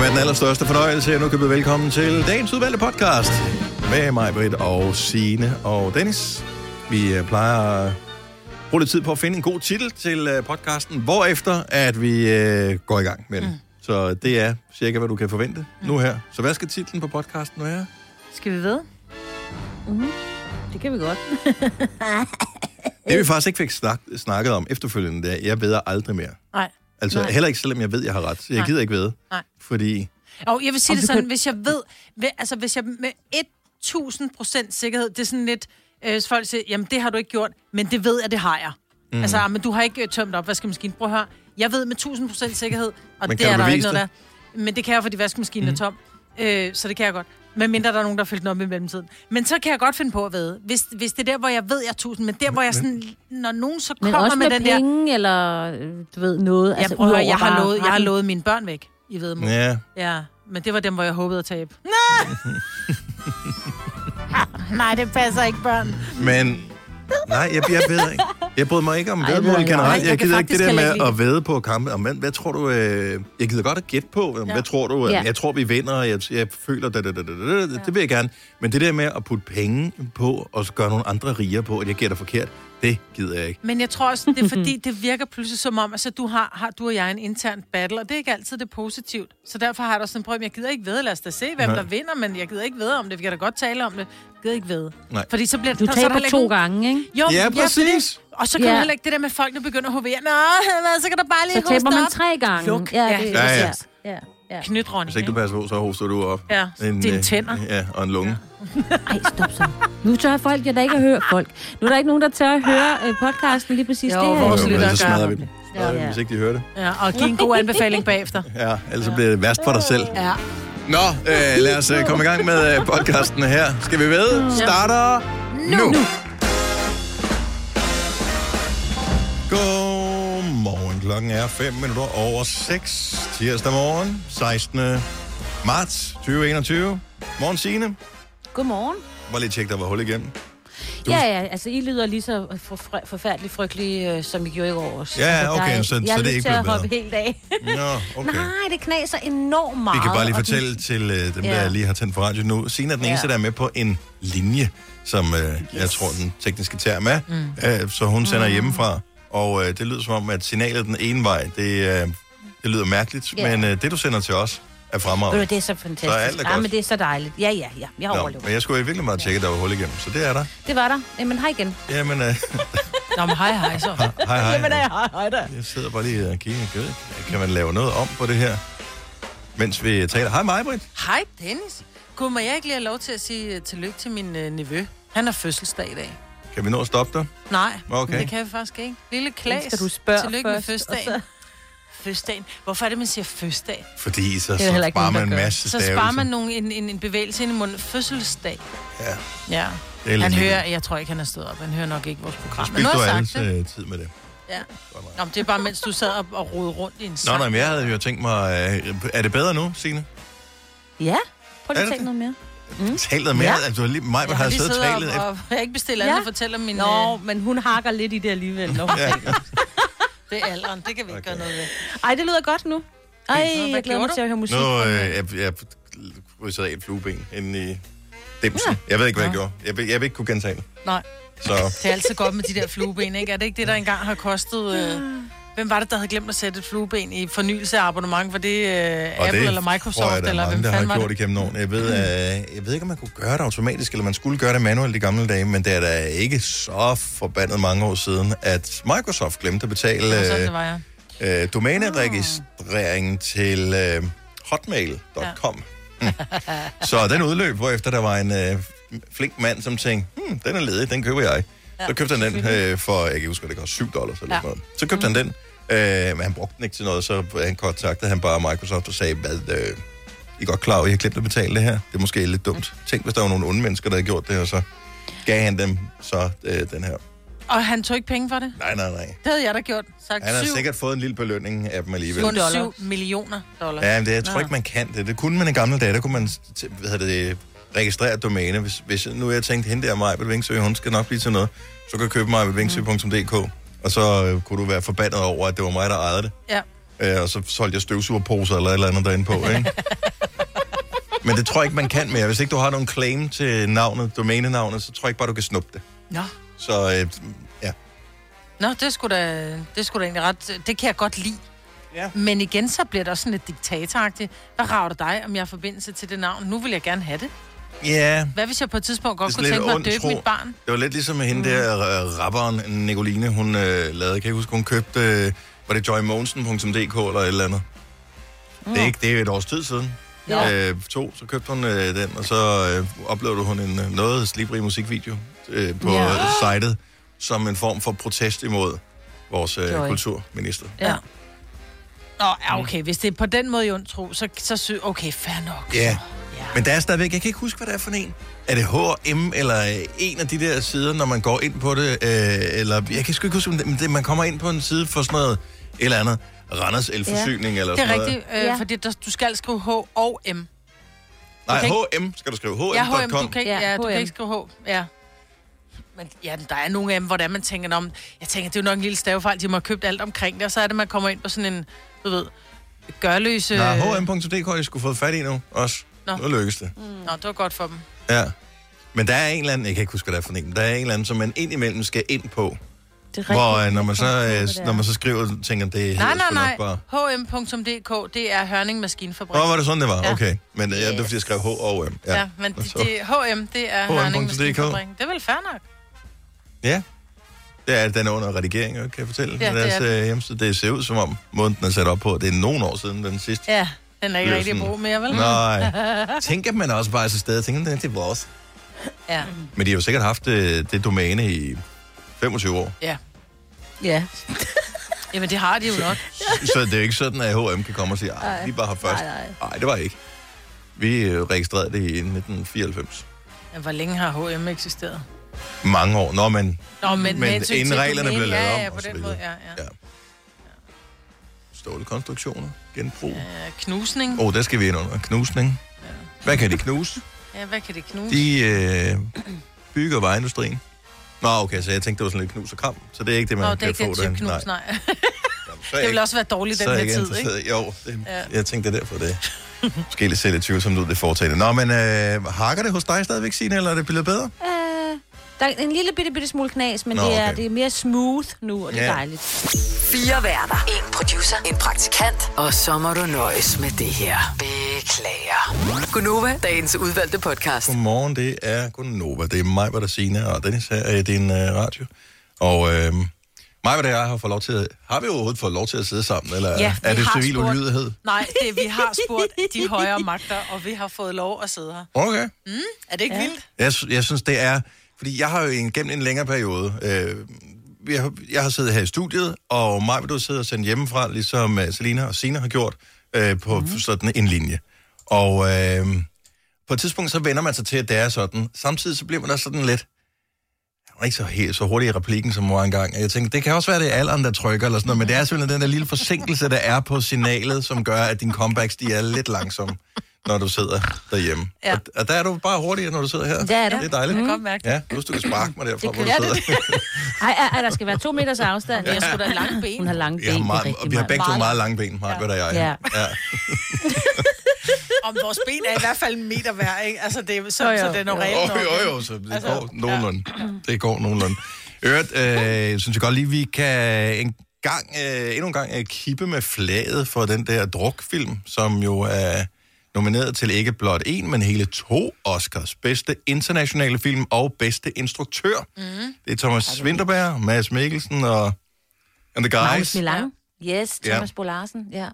med den allerstørste fornøjelse. Nu kan byde velkommen til dagens udvalgte podcast med mig, Britt og Signe og Dennis. Vi øh, plejer at bruge lidt tid på at finde en god titel til øh, podcasten, hvorefter at vi øh, går i gang med den. Mm. Så det er cirka, hvad du kan forvente mm. nu her. Så hvad skal titlen på podcasten være? Skal vi ved? Mm-hmm. Det kan vi godt. Det vi faktisk ikke fik snak, snakket om efterfølgende, det er, jeg ved aldrig mere. Nej. Altså Nej. heller ikke, selvom jeg ved, jeg har ret. Jeg Nej. gider ikke ved. Nej. Fordi Og jeg vil sige Om det sådan, kan- hvis jeg ved, altså hvis jeg med 1000 procent sikkerhed, det er sådan lidt, øh, hvis folk siger, jamen det har du ikke gjort, men det ved jeg, det har jeg. Mm. Altså, ah, men du har ikke øh, tømt op vaskemaskinen. Prøv at høre, jeg ved med 1000 procent sikkerhed, og Men det er der ikke noget der. Men det kan jeg, fordi vaskemaskinen mm. er tom. Øh, så det kan jeg godt. Men mindre der er nogen, der har fyldt den op i mellemtiden. Men så kan jeg godt finde på at vide, hvis, hvis det er der, hvor jeg ved, jeg er 1000, men der, hvor jeg sådan, når nogen så Men kommer også med, med den der... penge, eller øh, du ved, noget. Jeg, prøver, udover jeg, har lovet, jeg har lovet mine børn væk i vedmål. ja, Ja, men det var dem, hvor jeg håbede at tabe. Nej, det passer ikke, børn. men... Nej, jeg, jeg ved ikke. Jeg bryder mig ikke om vedmål generelt. Nej, Jeg, gider ikke det der med lide at væde på kampe. Om, hvad, hvad tror du... Øh, jeg gider godt at gætte på. Ja. Hvad tror du? Ja. Jeg tror, vi vinder. og Jeg, jeg føler... Da, da, da, da, det vil jeg gerne. Men det der med at putte penge på, og så gøre nogle andre rigere på, at jeg gætter forkert, det gider jeg ikke. Men jeg tror også, det er fordi, det virker pludselig som om, altså du har, har du og jeg en intern battle, og det er ikke altid det positivt. Så derfor har jeg da sådan en prøv, jeg gider ikke ved, lad os da se, hvem Nej. der vinder, men jeg gider ikke ved om det, vi kan da godt tale om det. Jeg gider ikke ved. Nej. Fordi så bliver Du så er der taber ikke to nogen- gange, ikke? Jo, Ja, præcis. Og så kan ja. Heller ikke det der med folk, der begynder at hovere. Nå, så kan der bare lige Så taber man op. tre gange. Luk. Ja, Ja, det, ja, ja. ja. Ja. Knyt, Ronny, Hvis ikke du passer på, så hoster du op. Ja, dine øh, tænder. Ja, og en lunge. Ej, stop så. Nu tør folk jo da ikke at høre folk. Nu er der ikke nogen, der tør at høre øh, podcasten lige præcis. Jo, det her. vores Jo, men lyttere ellers så gør. smadrer vi dem. Smadrer vi dem, Ja. Hvis ikke de hører det. Ja, og give en god anbefaling bagefter. Ja, ellers så bliver det værst for dig selv. Ja. Nå, øh, lad os øh, komme i gang med øh, podcasten her. Skal vi ved? Starter nu. nu. Godmorgen. Klokken er 5 minutter over 6. Tirsdag morgen, 16. marts 2021. Morgen, Signe. Godmorgen. Var lige tjekke, der var hul igennem. Du- Ja, ja, altså I lyder lige så for, for, forfærdeligt frygtelige, øh, som I gjorde i går også. Ja, Altså, okay, er- så- jeg så er det er ikke til at blevet hoppe helt af. Nå, okay. Nej, det knaser enormt meget. Vi kan bare lige fortælle til øh, dem, Ja. der lige har tændt for radio nu. Signe er den eneste, Ja. der er med på en linje, som øh, jeg tror, den tekniske term er. Mm. Øh, så hun sender hjemmefra, og øh, det lyder som om, at signalet den ene vej, det, øh, det lyder mærkeligt, Ja. men øh, det, du sender til os, er fremragende. det er så fantastisk. Så er alt er ja, godt. men det er så dejligt. Ja, ja, ja. Jeg Nå, overlever. men jeg skulle jo virkelig meget tjekke, at der var hul igennem, så det er der. Det var der. Jamen, hej igen. Jamen, øh, Nå, men hej, hej så. hej hej. hej, hej da. Jeg sidder bare lige og kigger. Gud, Kan man lave noget om på det her, mens vi taler? Hej mig, Britt. Hej, Dennis. Kunne man jeg ikke lige have lov til at sige uh, tillykke til min uh, nevø? Han har fødselsdag i dag. Kan vi nå at stoppe dig? Nej, Okay. det kan vi faktisk ikke. Lille Klaas. Skal du spørge Tillykke først, med fødselsdagen. Fødselsdagen. Hvorfor er det, man siger fødselsdag? Fordi så, er så sparer nogen, man en masse Så stavelser. sparer man nogle, en, en, en bevægelse ind i munden. Fødselsdag. Ja, Ja. Han hører, jeg tror ikke, han er stået op. Han hører nok ikke vores program. Men Spildte nu du har jeg alles sagt det. øh, tid med det? Ja. Nå, men det er bare, mens du sad og, og rodede rundt i en Nå, sang. nej, men jeg havde jo tænkt mig... Øh, er det bedre nu, Signe? Ja, prøv lige det at tænke noget mere. Mm. Tal noget mere. Ja. Altså, lige, mig, jeg har jeg siddet talt. op, og jeg har ikke bestilt Ja. andet fortæller min... Nå, Øh, men hun hakker lidt i det alligevel. Når hun Ja. det er alderen, det kan vi ikke gøre noget ved. Ej, det lyder godt nu. Ej, hvad jeg glæder mig du? til at høre musik. Nu øh, jeg, jeg krydset af et flueben inde i dimsen. Ja. Jeg ved ikke, hvad jeg Nå. gjorde. Jeg, vil- jeg vil ikke kunne gentage det. Nej, Så det er altid godt med de der flueben, ikke? Er det ikke det, der engang har kostet... Øh, hvem var det, der havde glemt at sætte et flueben i fornyelse af abonnement? Var det øh, og Apple det eller Microsoft? jeg, der er eller hvem der har gjort det? igennem årene. Jeg ved, øh, jeg ved ikke, om man kunne gøre det automatisk, eller man skulle gøre det manuelt i gamle dage, men det er da ikke så forbandet mange år siden, at Microsoft glemte at betale sådan, øh, det var, ja. øh, domæneregistreringen til øh, hotmail.com. Mm. Så den udløb, hvorefter der var en øh, flink mand, som tænkte, hmm, den er ledig, den køber jeg. Så købte han den øh, for, jeg kan huske, det koster, 7 dollars eller Ja. noget. Så købte han den, øh, men han brugte den ikke til noget, så han kontaktede han bare Microsoft og sagde, hvad, øh, I er godt klar over, at I har glemt at betale det her. Det er måske lidt dumt. Tænk, hvis der var nogle onde mennesker, der havde gjort det, og så gav han dem så øh, den her. Og han tog ikke penge for det? Nej, nej, nej. Det havde jeg da gjort. Sagt Han har syv, sikkert fået en lille belønning af dem alligevel. kun dollars. 7 millioner dollars. Ja, men det, jeg tror Nå. ikke, man kan det. Det kunne man i gamle dage. Der kunne man hvad hedder det, registrere et domæne. Hvis, hvis nu jeg tænkte, hende der Maja Vingsø, hun skal nok blive til noget, så kan du købe mig vingsø.dk, og så øh, kunne du være forbandet over, at det var mig, der ejede det. Ja. Øh, og så solgte jeg støvsugerposer eller et eller andet derinde på, ikke? Men det tror jeg ikke, man kan mere. Hvis ikke du har nogen claim til navnet, domænenavnet, så tror jeg ikke bare, du kan snuppe det. Nå. Så øh, ja. Nå, det skulle da, det skulle da egentlig ret... Det kan jeg godt lide. Ja. Men igen, så bliver det også sådan lidt diktatoragtigt. Hvad rager det dig, om jeg har forbindelse til det navn? Nu vil jeg gerne have det. Ja, Hvad hvis jeg på et tidspunkt godt kunne tænke mig at døbe ondt, mit barn? det var lidt ligesom med hende der, øh, rapperen Nicoline, hun øh, lavede, kan jeg huske, hun købte, øh, var det joymonsen.dk eller et eller andet? Det er ikke, det er et års tid siden. Ja. Øh, to, så købte hun øh, den, og så øh, uploadede hun en øh, noget slibrig musikvideo øh, på Ja. sitet, som en form for protest imod vores øh, Joy. kulturminister. Ja. Nå, okay. Hvis det er på den måde i tro, så, så sy- okay, fair nok. Ja. Ja. Men der er stadigvæk, jeg kan ikke huske, hvad det er for en. Er det H&M eller øh, en af de der sider, når man går ind på det? Øh, eller, jeg kan sgu ikke huske, det, men det, man kommer ind på en side for sådan noget, et eller andet. Randers elforsyning ja. eller Det er sådan noget. rigtigt, øh, Ja. fordi der, du skal skrive H og M. Nej, H&M skal du skrive. H&M.com. Ja, H&M, du kan ikke, Ja, du kan ikke skrive H. Ja. Men ja, der er nogle af dem, hvor der man tænker, om, jeg tænker, det er jo nok en lille stavefejl, de må have købt alt omkring det, og så er det, man kommer ind på sådan en, du ved, gørløse... Nej, H&M.dk har jeg skulle fået fat i nu også. Nå. Nu lykkes det. Nå, det var godt for dem. Ja. Men der er en eller anden, jeg kan ikke huske, hvad det er for en, men der er en eller anden, som man indimellem skal ind på. Det er Hvor øh, når man, så, øh, når man det så skriver, tænker det Nej, nej, nej. hm.dk, det er Hørning Maskinfabrik. Åh, var det sådan, det var? Ja. Okay. Men øh, ja, det var, fordi jeg skrev H og M. Ja, men det, det, H&M, det er H&M.dk. Hørning Maskinfabrik. Det er vel fair nok? Ja. Det er, den er under redigering, kan jeg fortælle. Ja, det er Deres øh, hjemmeside. Det ser ud som om, måden den er sat op på, det er nogen år siden, den sidste. Ja, den er ikke Det er rigtig sådan- brug mere, vel? Nej. Tænk, at man også bare er til stede og tænker, den er til vores. Ja. Men de har jo sikkert haft det, det domæne i 25 år. ja. Ja. Jamen, det har de jo nok. Så det er ikke sådan, at H&M kan komme og sige, at vi bare har først. Nej, nej. Nej, det var ikke. Vi øh, registrerede det i 1994. Ja, hvor længe har H&M eksisteret? Mange år. Nå, men Nå, men, Men inden reglerne blev lavet ja, om Ja, på så den måde, ja, ja. Ja. Stålekonstruktioner, genbrug. ja. Knusning. Åh, oh, der skal vi ind under. Knusning. Hvad kan de knuse? Ja, hvad kan det knuse? De øh, bygger vejindustrien. Nå, okay, så jeg tænkte, det var sådan lidt knus og kram. Så det er ikke det, man Nå, det er kan ikke få den knus, nej. Jamen, så er Det jeg vil også være dårligt den er her tid, ikke? Jo, det, Ja. jeg tænkte, det er derfor, det Måske lidt selv lidt tvivlsomt ud, det foretagende. Nå, men øh, hakker det hos dig stadigvæk, Signe, eller er det blevet bedre? Øh, der er en lille bitte, bitte smule knas, men Nå, det, er, okay. det er mere smooth nu, og det er Ja. dejligt. Fire værter. En producer. En praktikant. Og så må du nøjes med det her. Beklager. Gunova, dagens udvalgte podcast. Godmorgen, det er Gunnova. Det er mig, der Signe, og Dennis her i din øh, radio. Og øh, mig, hvad det er, har fået lov til at... Har vi overhovedet fået lov til at sidde sammen, eller Ja, er vi det har civil spurgt- ulydighed? Nej, det, vi har spurgt de højere magter, og vi har fået lov at sidde her. Okay. Er det ikke ja. vildt? Jeg, sy- jeg synes, det er... Fordi jeg har jo en, gennem en længere periode... Øh, har, jeg har siddet her i studiet, og mig vil du sidde og sende hjemmefra, ligesom uh, Selina og Sina har gjort, øh, på mm. sådan en linje. Og øh, på et tidspunkt, så vender man sig til, at det er sådan. Samtidig så bliver man også sådan lidt... Jeg var ikke så, helt, så hurtig i replikken, som var engang. Jeg tænkte, det kan også være, det er alderen, der trykker, eller sådan noget, men det er simpelthen den der lille forsinkelse, der er på signalet, som gør, at dine comebacks, de er lidt langsomme, når du sidder derhjemme. Ja. Og, og der er du bare hurtigere, når du sidder her. Det er du. Det er dejligt. Jeg kan godt mærke det. Ja, plus du kan sparke mig derfra, Det hvor kan- du Ja, sidder. Ej, ej, ej, der skal være to meters afstand. Jeg skulle da lange ben. Hun har lange ben. Vi har, det er meget, og vi har meget. begge to Meget meget lange ben, Mark, hvad der jeg. Ja. ja. Om vores ben er i hvert fald en meter hver, ikke? Altså, det er, så, Jo, jo. så det er Jo, normalt. nok, jo, ikke? jo, så det Altså, går nogenlunde. Det går nogenlunde. Øvrigt, øh, synes jeg godt lige, vi kan en gang, øh, endnu en gang øh, kippe med flaget for den der drukfilm, som jo er nomineret til ikke blot en, men hele to Oscars. Bedste internationale film og bedste instruktør. Mm. Det er Thomas Winterberg, Mads Mikkelsen og and the Magnus guys. Milan. Yes, Ja. Thomas ja. Bolarsen. Ja.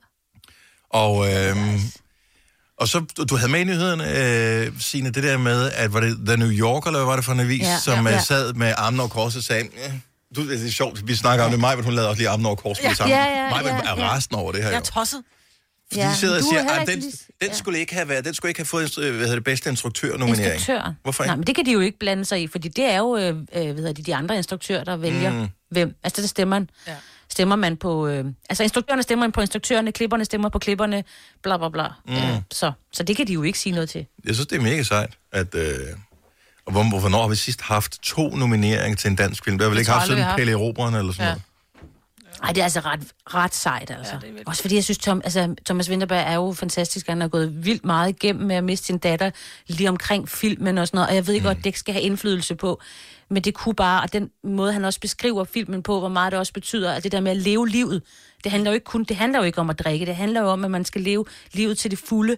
Og, øhm, og så, du, havde med i nyhederne, øh, Signe, det der med, at var det The New Yorker, eller hvad var det for en avis, Ja, som ja, ja, ja. sad med armen over kors og sagde, eh, du, det er sjovt, vi snakker om det, Maj, hun lavede også lige armen over kors med det samme. Ja, ja, Maj ja, er ja. resten over det her, Jeg jo. er tosset. Fordi Ja, de sidder og du er siger, at ikke den, lige- den, ja. skulle ikke have været, den skulle ikke have fået øh, hvad hedder det, bedste instruktør-nominering. Instruktør. Hvorfor ikke? Nej, men det kan de jo ikke blande sig i, fordi det er jo øh, øh, hvad hedder de, de andre instruktører, der vælger, mm. hvem. Altså, det stemmer man. Ja. Stemmer man på... Øh, altså, instruktørerne stemmer på instruktørerne, klipperne stemmer på klipperne, bla bla bla. Mm. Ja, så, så det kan de jo ikke sige noget til. Jeg synes, det er mega sejt, at... Øh, og hvor, hvor- hvornår har vi sidst haft to nomineringer til en dansk film? Det har vel Det ikke haft siden Pelle Robren eller sådan Ja. noget. Ej, det er altså ret, ret sejt, altså. Ja, Også fordi jeg synes, Tom, altså, Thomas Winterberg er jo fantastisk. Han har gået vildt meget igennem med at miste sin datter lige omkring filmen og sådan noget. Og jeg ved godt, at det ikke skal have indflydelse på. Men det kunne bare, og den måde, han også beskriver filmen på, hvor meget det også betyder, at det der med at leve livet, det handler jo ikke kun, det handler jo ikke om at drikke, det handler jo om, at man skal leve livet til det fulde.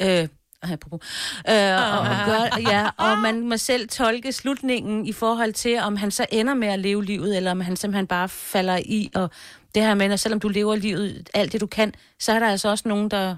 Ja. Øh, apropos. Øh, og, og, gør, ja, og man må selv tolke slutningen i forhold til, om han så ender med at leve livet, eller om han simpelthen bare falder i, og det her med, at selvom du lever livet alt det, du kan, så er der altså også nogen, der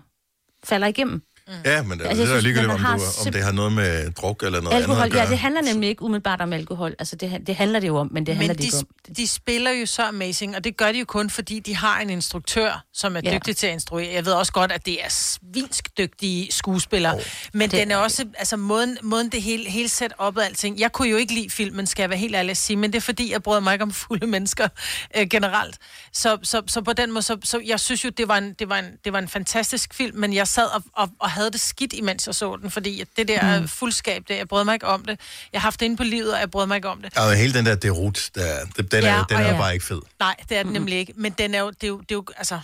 falder igennem. Ja, men det, Altså, altså, jeg det er synes, ligegyldigt, om, du, om det har noget med druk eller noget Alkohol, andet at ja, gøre. det handler nemlig ikke umiddelbart om alkohol. Altså, det, det handler det jo om, men det handler Men det ikke om. de, de spiller jo så amazing, og det gør de jo kun, fordi de har en instruktør, som er Ja. dygtig til at instruere. Jeg ved også godt, at det er svinsk dygtige skuespillere, oh, men det den er også, altså måden, måden det hele, hele sæt op og alting. Jeg kunne jo ikke lide filmen, skal jeg være helt ærlig at sige, men det er fordi, jeg bryder mig ikke om fulde mennesker øh, generelt. Så, så, så på den måde, så, så jeg synes jo, det var, en, det, var en, det var en fantastisk film, men jeg sad og, og, og havde det skidt, imens jeg så den, fordi det der mm. fuldskab, det, jeg brød mig ikke om det. Jeg har haft det inde på livet, og jeg brød mig ikke om det. Ja, men hele den der derut, der, den er, Ja, den og er ja. bare ikke fed. Nej, det er den nemlig ikke. Men den er jo, det er jo, det er jo altså,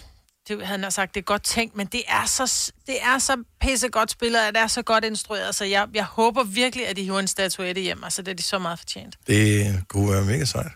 det havde han sagt, det er godt tænkt, men det er så, det er så pisse godt spillet, og det er så godt instrueret, så jeg, jeg håber virkelig, at de hiver en statuette hjem, altså det er de så meget fortjent. Det kunne være mega sejt.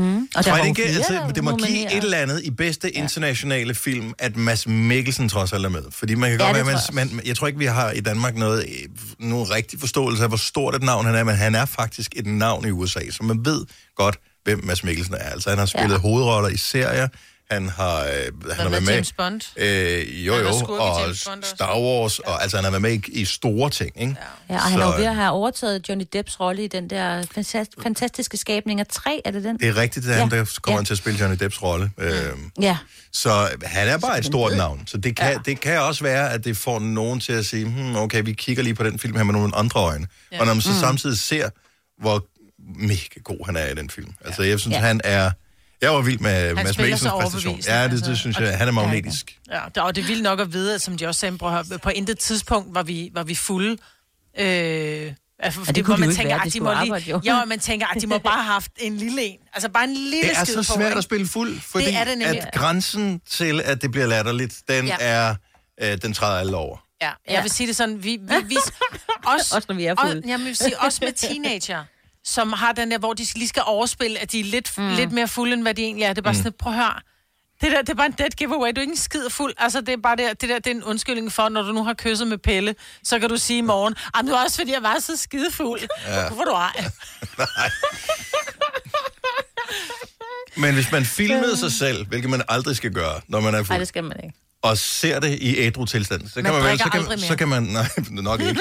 Mm. Og Tror var jo det, ikke, altså, det må give et eller andet i bedste internationale film, at Mads Mikkelsen trods alt er med. Fordi man kan Ja, godt være, tror man, jeg man, jeg tror ikke, vi har i Danmark noget, øh, nogen rigtig forståelse af, hvor stort et navn han er, men han er faktisk et navn i USA, så man ved godt, hvem Mads Mikkelsen er. Altså, han har spillet ja. hovedroller i serier, han har, øh, han har med været med... James Bond? Øh, jo, Han jo, og James Bond også. Star Wars, og altså, han har været med i, i store ting, ikke? Ja, og han er jo Så, ved at have overtaget Johnny Depps rolle i den der fantast- fantastiske skabning af tre, er det den? Det er rigtigt, det er han, Ja. der kommer Ja. til at spille Johnny Depps rolle. Øh, Ja. Så han er bare et stort navn. Så det kan, ja. det kan også være, at det får nogen til at sige, hmm, okay, vi kigger lige på den film her med nogle andre øjne. Ja. Og når man så mm. samtidig ser, hvor mega god han er i den film. Altså, jeg synes, ja. Ja. han er... Jeg var vild med Mads spiller Mikkelsens så præstation. Ja, det, altså. det synes Og jeg. det- Han er magnetisk. Ja, det- og det er vildt nok at vide, at som de også sagde, høre, på intet tidspunkt var vi, var vi fulde. Øh, Altså, fordi, det hvor kunne de man jo ikke tænker, være, at de de skulle må lige, arbejde, jo. jo, man tænker, at de må bare have haft en lille en. Altså bare en lille Det er så svært ikke? at spille fuld, fordi Det er det nemlig. at grænsen til, at det bliver latterligt, den Ja. er... Øh, den træder alle over. Ja, jeg Ja. vil sige det sådan, vi, vi, vi også, Også når vi er fulde. Og, jeg vil sige, også med teenager, som har den der, hvor de lige skal overspille, at de er lidt, mm. lidt mere fulde, end hvad de egentlig er. Det er bare mm. sådan, prøv at høre, det der, det er bare en dead giveaway. Du er ikke en skid fuld. Altså, det er bare det, det der, det er en undskyldning for, når du nu har kysset med Pelle, så kan du sige i morgen, at det var også, fordi jeg var så skidefuld. Ja. Hvorfor du ej? Men hvis man filmede sig selv, hvilket man aldrig skal gøre, når man er Nej, fuld, det skal man ikke. og ser det i ædru tilstand, så kan Man man, vel, så kan, så kan man, nej, nok ikke.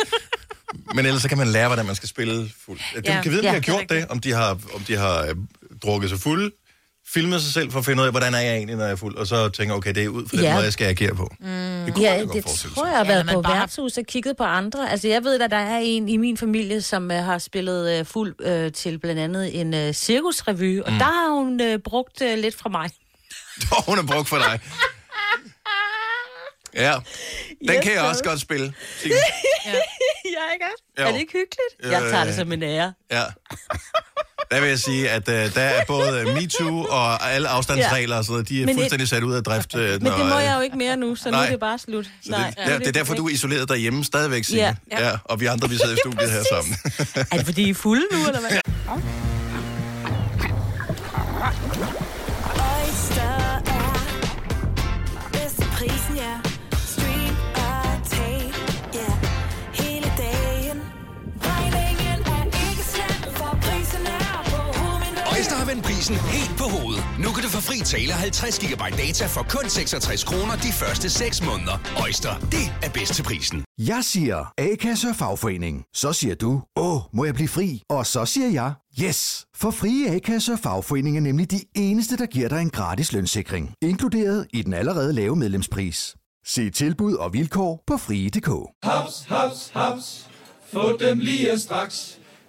Men ellers så kan man lære, hvordan man skal spille fuld. De Ja, kan vide, om de ja, har det er gjort det, om de har, om de har øh, drukket sig fulde, filmet sig selv for at finde ud af, hvordan er jeg egentlig, når jeg er fuld, og så tænker okay, det er ud fra den Ja. måde, jeg skal agere på. Mm. Det kunne Ja, godt det tror jeg har Ja, været når på man bare- værtshus og kigget på andre. Altså, jeg ved, at der er en i min familie, som uh, har spillet uh, fuld uh, til blandt andet en uh, cirkusrevy, og mm. der har hun uh, brugt uh, lidt fra mig. Hun er brugt for dig. Ja, den Yes, kan jeg også godt spille. Signe. ja, ikke? Jo. Er det ikke hyggeligt? Jeg tager det som en ære. Ja. Der vil jeg sige, at uh, der er både MeToo og alle afstandsregler og sådan noget, de er Men et- fuldstændig sat ud af drift. Uh, Men det må jeg jo ikke mere nu, så nu Nej. er det bare slut. Så det, ja, det er derfor, du er isoleret derhjemme stadigvæk, Signe. Ja. Ja. ja. Og vi andre, vi sidder i studiet her sammen. Er det fordi, I er fulde nu, eller hvad? Oyster vendt prisen helt på hovedet. Nu kan du få fri tale 50 GB data for kun 66 kroner de første 6 måneder. Øjster, det er bedst til prisen. Jeg siger A-kasse og fagforening. Så siger du, åh, må jeg blive fri? Og så siger jeg, yes! For frie A-kasse og fagforening er nemlig de eneste, der giver dig en gratis lønssikring. Inkluderet i den allerede lave medlemspris. Se tilbud og vilkår på frie.dk. Haps, haps, haps. Få dem lige straks.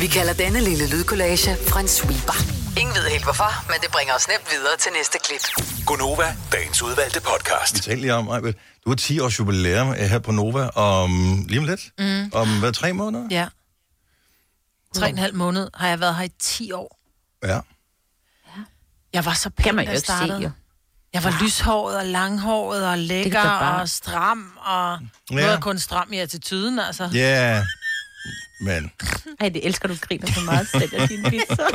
Vi kalder denne lille lydkollage Frans sweeper. Ingen ved helt hvorfor, men det bringer os nemt videre til næste klip. Gonova, dagens udvalgte podcast. Vi talte lige om, Ejbet, du har 10 års jubilæum øh, her på Nova om lige om lidt. Mm. Om hvad, tre måneder? Ja. Tre og en halv måned har jeg været her i 10 år. Ja. Jeg var så pæn, Kan man da jeg ikke se, startede. jo. Jeg var lyshåret og langhåret og lækker bare- og stram, og nu er Ja. jeg kun stram i attituden, altså. Ja, yeah. Men Ej, det elsker du griner så meget, sælger din pizza.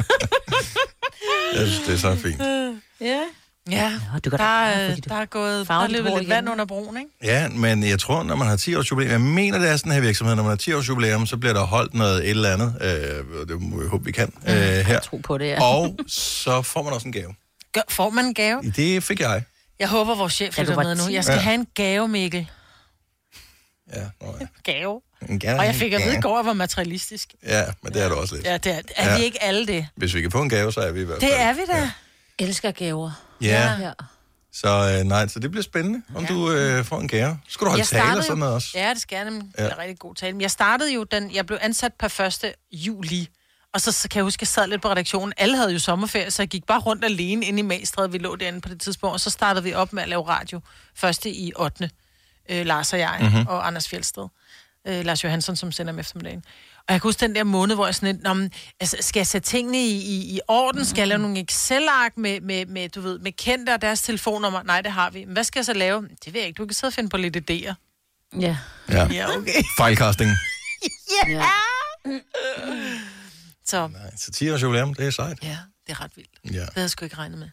jeg synes, det er så fint. Ja. Ja, Nå, du kan da der, er, du der er gået, der er løbet lidt vand under broen, ikke? Ja, men jeg tror, når man har 10 års jubilæum, jeg mener, det er sådan her virksomhed, når man har 10 års jubilæum, så bliver der holdt noget et eller andet, øh, det må vi håbe, vi kan, øh, her. tro på det, ja. Og så får man også en gave. Gør, får man en gave? Det fik jeg. Jeg håber, vores chef Da du lytter var med nu. 10. Jeg skal Ja. have en gave, Mikkel. Ja, nå, ja. Gave. En gave. Og jeg fik at vide i Ja. går, at jeg var materialistisk. Ja, men det er du også lidt. Ja, det er, er Ja. vi ikke alle det? Hvis vi kan få en gave, så er vi i hvert fald. Det er vi da. elsker gaver. Ja, Ja. så øh, nej, så det bliver spændende, om du øh, får en gave. Skal du holde tale og sådan noget også? Ja, det skal jeg nemlig. Ja. Det er rigtig god tale. Men jeg startede jo den... Jeg blev ansat per 1. juli. Og så, så kan jeg huske, at jeg sad lidt på redaktionen. Alle havde jo sommerferie, så jeg gik bare rundt alene inde i Magstred. Vi lå derinde på det tidspunkt. Og så startede vi op med at lave radio. Første i 8. Øh, Lars og jeg Mhm. mm-hmm. og Anders Fjeldsted. Øh, Lars Johansson, som sender om eftermiddagen. Og jeg kan huske den der måned, hvor jeg sådan lidt, "Nå, men, altså, skal jeg sætte tingene i, i, i orden? Skal jeg lave nogle Excel-ark med, med, med, du ved, med kendte og deres telefonnummer? Nej, det har vi. Men hvad skal jeg så lave? Det ved jeg ikke. Du kan sidde og finde på lidt idéer. Ja. Ja. Ja, okay. Fejlkasting. ja. Så Så 10 års jubilæum, det er sejt. ja, det er ret vildt. Ja. Det havde jeg sgu ikke regnet med.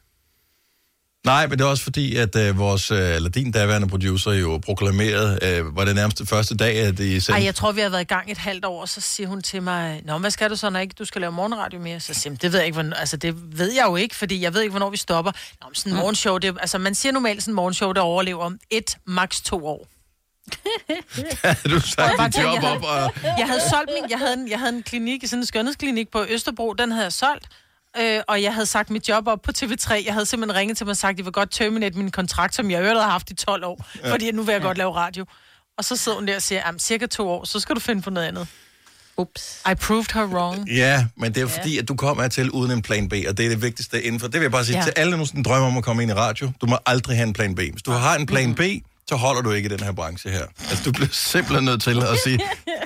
Nej, men det er også fordi, at øh, vores, øh, eller din daværende producer jo proklamerede, øh, var det nærmest det første dag, at de sendte... Ej, jeg tror, vi har været i gang et halvt år, og så siger hun til mig, Nå, hvad skal du så, når ikke du skal lave morgenradio mere? Så siger det ved jeg ikke, hvornår, altså det ved jeg jo ikke, fordi jeg ved ikke, hvornår vi stopper. Nå, men sådan en morgenshow, det, altså man siger normalt sådan en morgenshow, der overlever om et, maks to år. du sagde dit job jeg op, og... Jeg havde solgt min, jeg havde en, jeg havde en klinik, sådan en skønhedsklinik på Østerbro, den havde jeg solgt. Øh, og jeg havde sagt mit job op på TV3. Jeg havde simpelthen ringet til mig og sagt, at jeg vil godt terminate min kontrakt, som jeg øvrigt havde haft i 12 år. Ja. Fordi nu vil jeg ja. godt lave radio. Og så sidder hun der og siger, at cirka to år, så skal du finde på noget andet. Ups. I proved her wrong. Ja, men det er fordi, at du kommer til uden en plan B, og det er det vigtigste inden for. Det vil jeg bare sige Ja. ja. til alle, der nogensinde drømmer om at komme ind i radio. Du må aldrig have en plan B. Hvis du har en plan B, så holder du ikke i den her branche her. Altså, du bliver simpelthen nødt til at sige,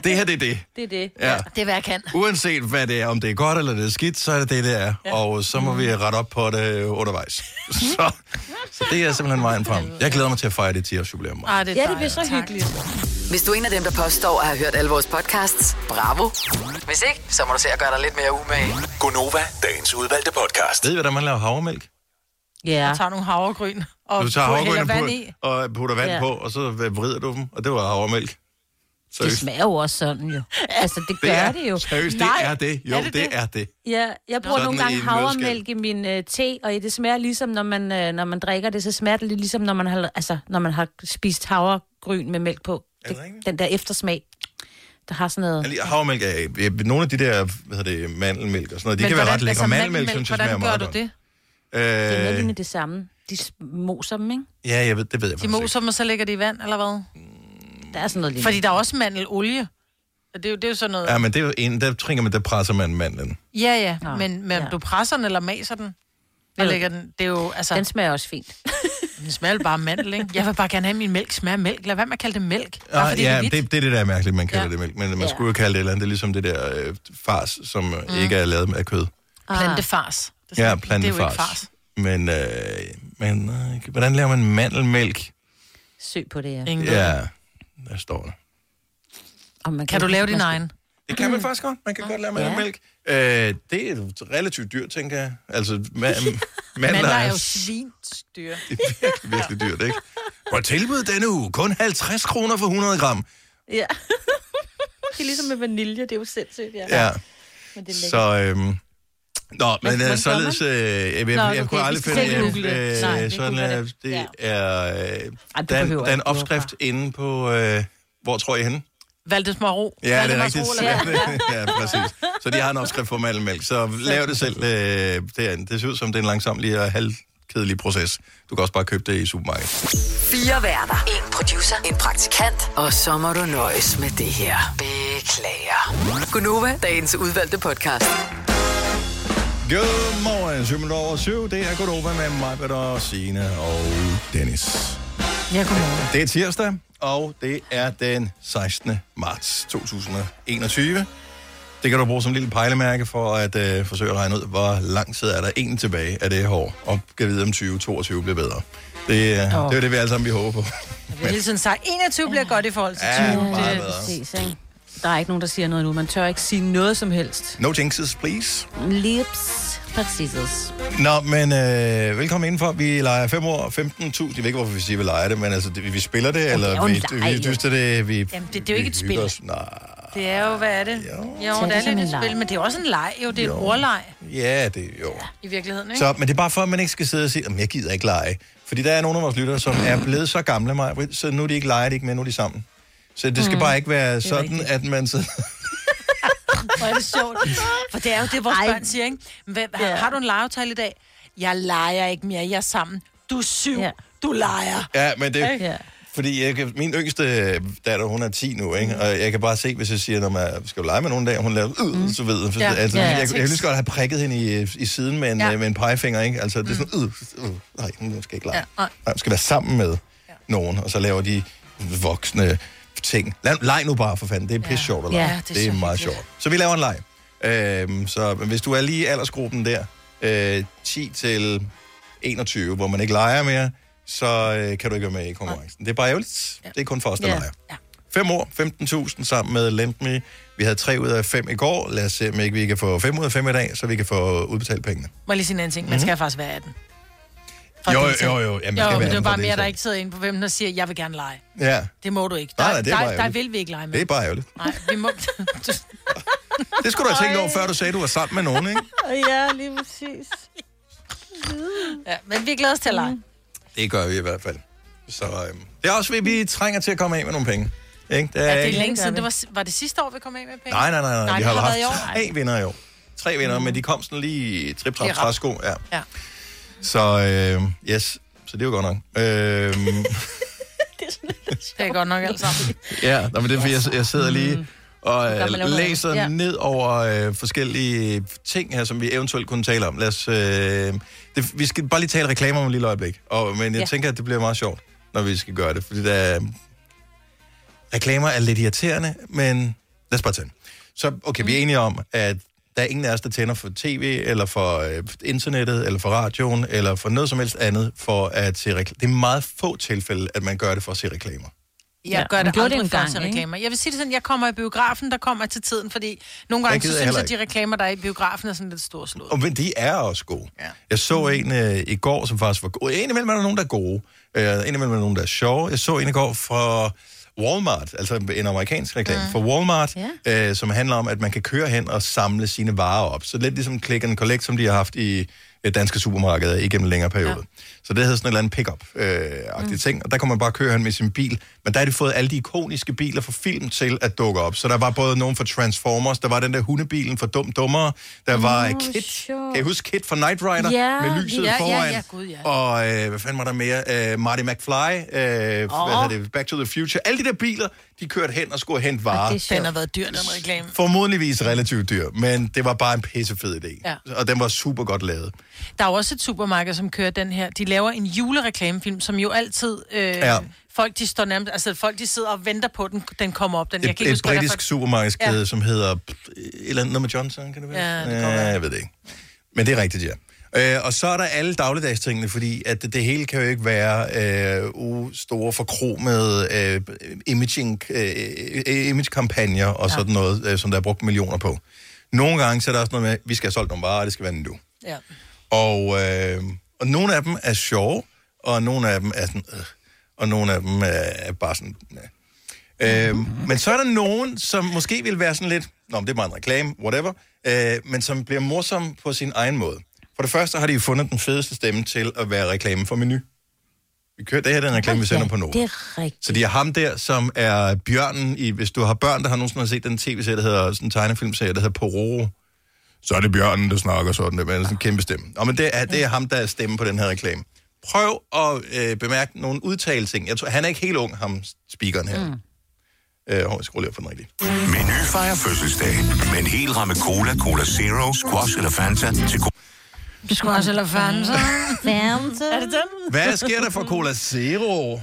det her, det er det. Det er det. Ja. Det er, hvad jeg kan. Uanset hvad det er, om det er godt eller det er skidt, så er det det, det er. Ja. Og så må vi rette op på det undervejs. så, så det er simpelthen vejen frem. Jeg glæder mig til at fejre det 10 års jubilæum. Ej, det er Ja, det bliver så hyggeligt. Hvis du er en af dem, der påstår at have hørt alle vores podcasts, bravo. Hvis ikke, så må du se at gøre dig lidt mere umage. Gonova, dagens udvalgte podcast. Ved I, hvordan man laver havremælk? Ja. Jeg tager nogle havregryn og Du tager havregryn vand og, i. putter, og putter vand Ja. på, og så vrider du dem, og det var havremælk. Det Seriøst. smager jo også sådan, jo. Altså, det gør Det er, det jo. seriøst, det Nej, er det. Jo, er det det, det det? er det. Ja, jeg bruger Sådan nogle gange havremælk i min øh, te, og det smager ligesom, når man, øh, når man drikker det, så smager det lidt ligesom, når man har, altså, når man har spist havregryn med mælk på. Er det rigtigt? den der eftersmag, der har sådan noget... Liker havremælk er, ja, nogle af de der, hvad hedder det, mandelmælk og sådan noget, de Men kan være hvordan- ret lækre. altså, mandelmælk, synes jeg, smager Hvordan gør meget du godt. det? Det er noget Øh, det samme. De moser dem, ikke? ja, jeg ved, det ved jeg De faktisk moser dem, og så lægger de i vand, eller hvad? Der er sådan noget lignende. Fordi der er også mandelolie. Og Det er jo, det er jo sådan noget... Ja, men det er jo en, der trænger man, der presser man mandlen. Ja, ja, Nå, men, men ja. du presser den eller maser den? Og lægger den, det er jo, altså, Den den, smager også fint. den smager bare af mandel, ikke? Jeg vil bare gerne have, at min mælk smager af mælk. Lad være med at kalde det mælk. Bare Ah, fordi ja, det er hvidt. det, det er det, der er mærkeligt, man kalder Ja. det mælk. Men man Ja. skulle jo kalde det et eller andet. Det er ligesom det der øh, fars, som mm. ikke er lavet af kød. Plantefars. Det er Ja, sådan- Det er jo ikke plantefars. fars. Men, øh, men øh, hvordan laver man mandelmælk? Søg på det, ja. Ingen Ja, der står det. Og man Kan du lave din egen? Det kan man faktisk godt. Man kan godt lave Ja. mandelmælk. Øh, det er relativt dyrt, tænker jeg. Altså, ma- mandler Mandler er jo svinstyr. det er virkelig, virkelig dyrt, ikke? På tilbud denne uge. Kun 50 kroner for 100 gram. Ja. det er ligesom med vanilje, det er jo sindssygt, ja. Ja. Men det er lækkert. Så, øhm, Nå, men hvordan øh, således... Øh, jeg, jeg, jeg, Nå, jeg okay, kunne aldrig finde... Øh, Nej, sådan, øh, det. Ja. er... Øh, Ej, der, der er en ikke, opskrift inde på... Øh, hvor tror I henne? Valdemar Ro. Ja, det er rigtigt. Hvad? ja, præcis. Så de har en opskrift for mandelmælk. Så lav det selv. Øh, det, det ser ud som, det er en langsomlig og halvkedelig proces. Du kan også bare købe det i supermarkedet. Fire værter. En producer. En praktikant. Og så må du nøjes med det her. Beklager. Gunova, dagens udvalgte podcast. Godmorgen, 7 minutter over 7. Det er Godova med mig, Peter, Signe og Dennis. Ja, godmorgen. Det er tirsdag, og det er den 16. marts 2021. Det kan du bruge som lille pejlemærke for at øh, forsøge at regne ud, hvor lang tid er der en tilbage af det her år, og kan vide, om 2022 bliver bedre. Det, øh, det er det, vi alle sammen vi håber på. Jeg vil hele tiden sige, 21 bliver godt i forhold til 20. Ja, det, meget bedre. Ikke? Der er ikke nogen, der siger noget nu. Man tør ikke sige noget som helst. No jinxes, please. Lips. Præcis. Nå, men øh, velkommen indenfor. Vi leger 5 år 15.000. Jeg ved ikke, hvorfor vi siger, vi leger det, men altså, vi spiller det, eller er jo en vi, vi dyster det. Vi, Jamen, det- det er jo vi ikke et spil. Os. Nej, det er jo, hvad er det? Jo, jo det det er lidt et spil, men det er også en leg, jo. Det er Jo. en ordleg ja, det jo. i virkeligheden, ikke? Så, men det er bare for, at man ikke skal sidde og sige, at jeg gider ikke lege. Fordi der er nogle af vores lyttere, som er blevet så gamle, mig, så nu er de ikke leger de ikke mere, nu er de sammen. Så det skal Mm. bare ikke være sådan, rigtigt. at man så... Hvor er det sjovt. For det er jo det, vores Ej. børn siger, ikke? Hvad, har, Ja. har du en legeaftale i dag? Jeg leger ikke mere, jeg er sammen. Du er syv, Ja. du leger. Ja, men det, Ja. Fordi jeg kan, min yngste datter, hun er 10 nu, ikke? og jeg kan bare se, hvis jeg siger, når man skal du lege med nogle dage, hun laver, øh, så ved jeg. Ja. Altså, Ja, ja. jeg, jeg, jeg vil lige godt have prikket hende i, i siden med en, Ja. med en pegefinger, ikke? Altså, det er sådan, øh, øh, nej, hun skal ikke lege. Ja, Ja, nej. nej. hun skal være sammen med ja. nogen, og så laver de voksne ting. Lad, leg nu bare, for fanden. Det er pisse sjovt at lege. Ja, det er det er, så meget hyggeligt. sjovt. Så vi laver en leg. Øhm, så hvis du er lige i aldersgruppen der, øh, 10 til 21, hvor man ikke leger mere, så øh, kan du ikke være med i konkurrencen. Det er bare ærgerligt. Ja. Det er kun for os, der Ja. leger. Ja. 5 år, 15.000 sammen med Lendme. Vi havde 3 ud af 5 i går. Lad os se, om ikke vi kan få 5 ud af 5 i dag, så vi kan få udbetalt pengene. Må jeg lige sige en anden ting? Man skal faktisk være 18. Jo, jo, jo. Jamen, Jo, skal men det er for bare mere, der ikke sidder inde på 15 og siger, jeg vil gerne lege. Ja, Det må du ikke. Der, Nej, nej, det er der, bare der, ærgerligt. vil vi ikke lege med. det er bare ærgerligt. Nej, vi må... Det skulle du have tænkt over, før du sagde, at du var sammen med nogen, ikke? Ja, lige præcis. ja, men vi glæder os til at lege. Det gør vi i hvert fald. Så øhm, det er også, at vi trænger til at komme af med nogle penge. Ikke? Det er, Ja, det er ikke... længe siden. vi. Det var, var det sidste år, vi kom af med penge? Nej, nej, nej, nej. Nej, vi har har haft tre vinder i år. Tre vinder, mm. men de kom sådan lige trip trap træsko. Ja. Ja. Så øh, yes, så det er jo godt nok. Øh, Det er godt nok alt sammen. ja, nå, men det er fordi, jeg, jeg sidder lige og kan man øh, læser. Ja. ned over øh, forskellige ting her, som vi eventuelt kunne tale om. Lad os, øh, det, vi skal bare lige tale reklamer om et lille øjeblik. Og, men jeg Ja. tænker, at det bliver meget sjovt, når vi skal gøre det. Fordi der er, reklamer er lidt irriterende, men lad os bare tage den. Så okay, vi er enige om, at der er ingen af os, der tænder for tv, eller for øh, internettet, eller for radioen, eller for noget som helst andet, for at se reklamer. Det er meget få tilfælde, at man gør det for at se reklamer. Jeg Ja, gør det gjorde aldrig det for se ikke? reklamer. Jeg vil sige det sådan, jeg kommer i biografen, der kommer til tiden, fordi nogle gange så synes jeg, at de reklamer, der er i biografen, er sådan lidt storslået. Og men de er også gode. Ja. Jeg så en øh, i går, som faktisk var god. Indimellem er der nogen, der er gode. Øh, indimellem er der nogen, der er sjove. Jeg så en i går fra Walmart, altså en amerikansk reklame mm. for Walmart, ja. øh, som handler om, at man kan køre hen og samle sine varer op. Så lidt ligesom click and collect, som de har haft i danske supermarkeder igennem en længere periode. Ja. Så det hedder sådan en eller anden pick-up-agtig mm. ting, og der kan man bare køre hen med sin bil. Men der har de fået alle de ikoniske biler fra film til at dukke op. Så der var både nogen fra Transformers, der var den der hundebilen fra Dum Dummere, der var Nå, Kit, sjovt. kan I huske Kit fra Knight Rider Ja, med lyset ja, ja, foran? ja, gud, ja. Og øh, hvad fanden var der mere? Øh, Marty McFly, øh, oh. hvad hedder det? Back to the Future. Alle de der biler, de kørte hen og skulle hente varer. det er. Den har været dyr, den reklame. Formodentligvis relativt dyr, men det var bare en pissefed idé. Ja. Og den var super godt lavet. Der er jo også et supermarked, som kører den her. De laver en julereklamefilm, som jo altid... Øh, Ja. Folk, de står nærmest... Altså, folk, de sidder og venter på, at den, den kommer op. Den, Et, jeg kan ikke et huske, britisk for- supermarkedskæde, Ja. som hedder... Et eller andet med Johnson, kan det være? Ja, det ja, være. jeg ved det ikke. Men det er rigtigt, ja. Øh, og så er der alle dagligdagstingene, fordi at det, det hele kan jo ikke være øh, u, store forkromede øh, imaging, øh, image-kampagner og ja. sådan noget, øh, som der er brugt millioner på. Nogle gange så er der også noget med, at vi skal have solgt nogle varer, og det skal være nu. Ja. Og, øh, og nogle af dem er sjove, og nogle af dem er sådan, øh, og nogle af dem er, er bare sådan, ja. øh, Men så er der nogen, som måske vil være sådan lidt, nå, det er bare en reklame, whatever, øh, men som bliver morsom på sin egen måde. For det første har de jo fundet den fedeste stemme til at være reklame for menu. Vi kører, det her er den reklame, vi sender på nu. Det er rigtigt. Så de har ham der, som er bjørnen i... Hvis du har børn, der har nogensinde set den tv-serie, der hedder... Sådan en tegnefilmserie, der hedder Pororo. Så er det bjørnen, der snakker sådan. Det er sådan en kæmpe stemme. Nå, men det er, det er ham, der er stemme på den her reklame. Prøv at øh, bemærke nogle udtalelser. Jeg tror, han er ikke helt ung, ham speakeren her. Mm. Øh, jeg skal lige op for den rigtige. Menu fejrer fødselsdag med en hel ramme cola, cola zero, squash eller Fanta til go- Du skulle også eller så. Fanta. Er det den? Hvad sker der for Cola Zero?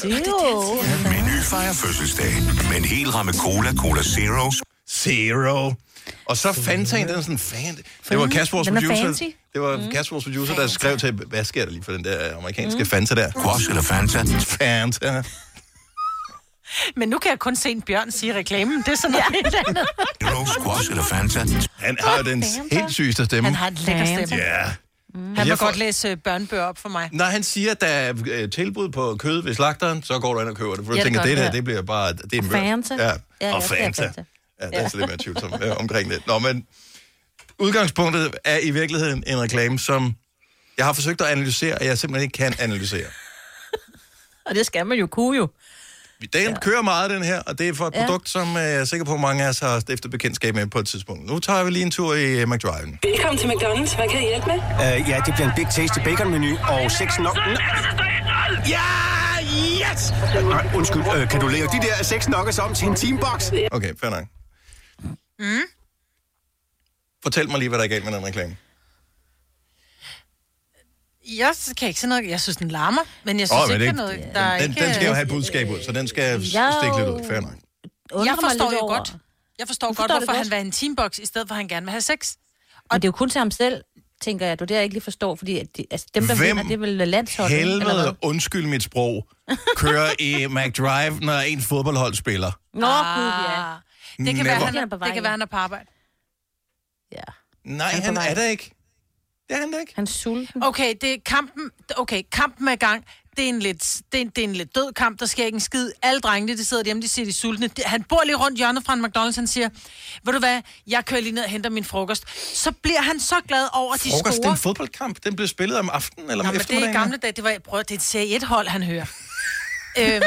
Zero. Menu fejrer fødselsdag med en hel ramme cola, cola zero, Zero. Og så Fantaen, den er sådan fan. Det var Kasper, vores Den er producer. Det var mm. Kasper, vores producer, der skrev til, hvad sker der lige for den der amerikanske mm. Fanta der? squash eller Fanta. Fanta. Men nu kan jeg kun se en bjørn sige reklamen. Det er sådan noget helt andet. Zero, squash eller Fanta. Han har den helt sygeste stemme. Han har en lækker stemme. Ja. Han må får- godt læse øh, børnebøger op for mig. Når han siger, at der er øh, tilbud på kød ved slagteren, så går du ind og køber det. For du Ja, det tænker, er det der, ja. det bliver bare... Det er. Fanta. Ja, Ja, og ja, det Fanta. Ja, det er så lidt mere tvivlsom øh, omkring det. Nå, men udgangspunktet er i virkeligheden en reklame, som jeg har forsøgt at analysere, og jeg simpelthen ikke kan analysere. Og det skal man jo kunne jo. Den ja. kører meget, den her, og det er for et Ja. produkt, som øh, jeg er sikker på, at mange af os har stiftet bekendtskab med på et tidspunkt. Nu tager vi lige en tur i uh, McDriven. Velkommen til McDonald's. Hvad kan jeg hjælpe med? Uh, ja, det bliver en Big Tasty Bacon menu og seks nok... Ja, yes! Nej, undskyld, uh, kan du lave de der seks nuggets om til en teambox? Okay, fair nok. Mm. Fortæl mig lige, hvad der er galt med den reklame. Jeg kan ikke se noget. Jeg synes, den larmer, men jeg synes oh, men ikke, det noget. Der er den, ikke... den skal jo have et budskab ud, så den skal Jeg stikke lidt ud. Fair nok. Jeg forstår jo over- godt. Jeg forstår, godt, forstår det hvorfor godt. han vil have en teambox, i stedet for, at han gerne vil have sex. Og det er jo kun til ham selv, tænker jeg. Du det jeg ikke lige forstår, fordi at de, altså, dem, der Hvem vinder, det er vel landsholdet? Helvede, undskyld mit sprog, kører i McDrive, når ens fodboldhold spiller. Nå, Ah. gud, ja. Det kan, Never. være, han, er er, på vej det kan være, han er på arbejde. Nej, Han er han vej. er der ikke. Det er han da ikke. Han er sulten. Okay, det er kampen, okay, kampen er i gang. Det er, en lidt, det, er en, det er en lidt død kamp, der sker ikke en skid. Alle drengene, de sidder hjemme, de siger, de er sultne. De- Han bor lige rundt hjørnet fra en McDonald's, han siger, ved du hvad, jeg kører lige ned og henter min frokost. Så bliver han så glad over, at de Frokost, det er scorer. en fodboldkamp. Den blev spillet om aftenen eller Nå, om men det er i eftermiddagen. gamle dage, det var, prøv, det er et serie 1-hold, han hører. øhm,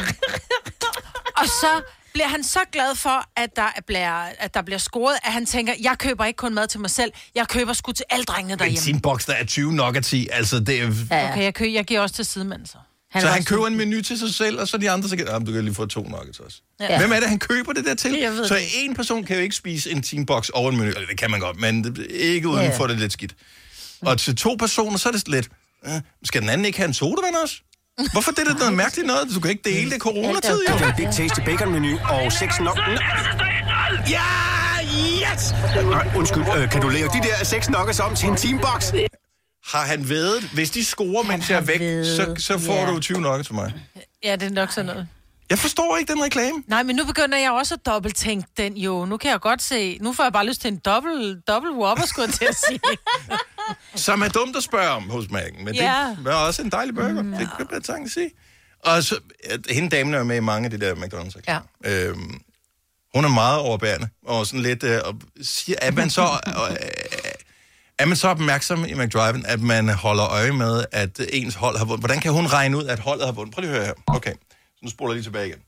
og så bliver han så glad for, at der, bliver, at der bliver scoret, at han tænker, jeg køber ikke kun mad til mig selv, jeg køber sgu til alle drengene derhjemme. Benzinboks, der er 20 nuggets i. Altså, det er... Okay, jeg, køber, jeg giver også til sidemanden så. Han så han køber en menu til sig selv, og så de andre, så kan jamen, du kan lige få to nuggets også. Ja. Hvem er det, han køber det der til? Så en person kan jo ikke spise en teambox over en menu. Eller det kan man godt, men det- ikke uden Ja. at få det lidt skidt. Og til to personer, så er det lidt... Øh, skal den anden ikke have en sodavand også? Hvorfor det er det noget mærkeligt noget? Du kan ikke dele det coronatid, Det jo. bliver en Big Tasty Bacon menu og seks nok... Ja, yes! Nej, undskyld, uh, kan du lave de der seks nuggets om til en teambox? Har han vedet, hvis de scorer, mens jeg er væk, så, så får Ja. du 20 nuggets for mig. Ja, det er nok sådan noget. Jeg forstår ikke den reklame. Nej, men nu begynder jeg også at dobbelttænke den jo. Nu kan jeg godt se... Nu får jeg bare lyst til en dobbelt, dobbelt whopper, skulle jeg til at sige. Som er dumt at spørge om hos Mac'en, men Ja. det var også en dejlig burger. Mm. Det kan jeg sagtens sige. Og så, at hende damen er med i mange af de der McDonald's. Ja. Øhm, hun er meget overbærende, og sådan lidt, øh, og siger, at man så, øh, er man så opmærksom i McDriven, at man holder øje med, at ens hold har vundet. Hvordan kan hun regne ud, at holdet har vundet? Prøv lige at høre her. Okay, så nu spoler jeg lige tilbage igen.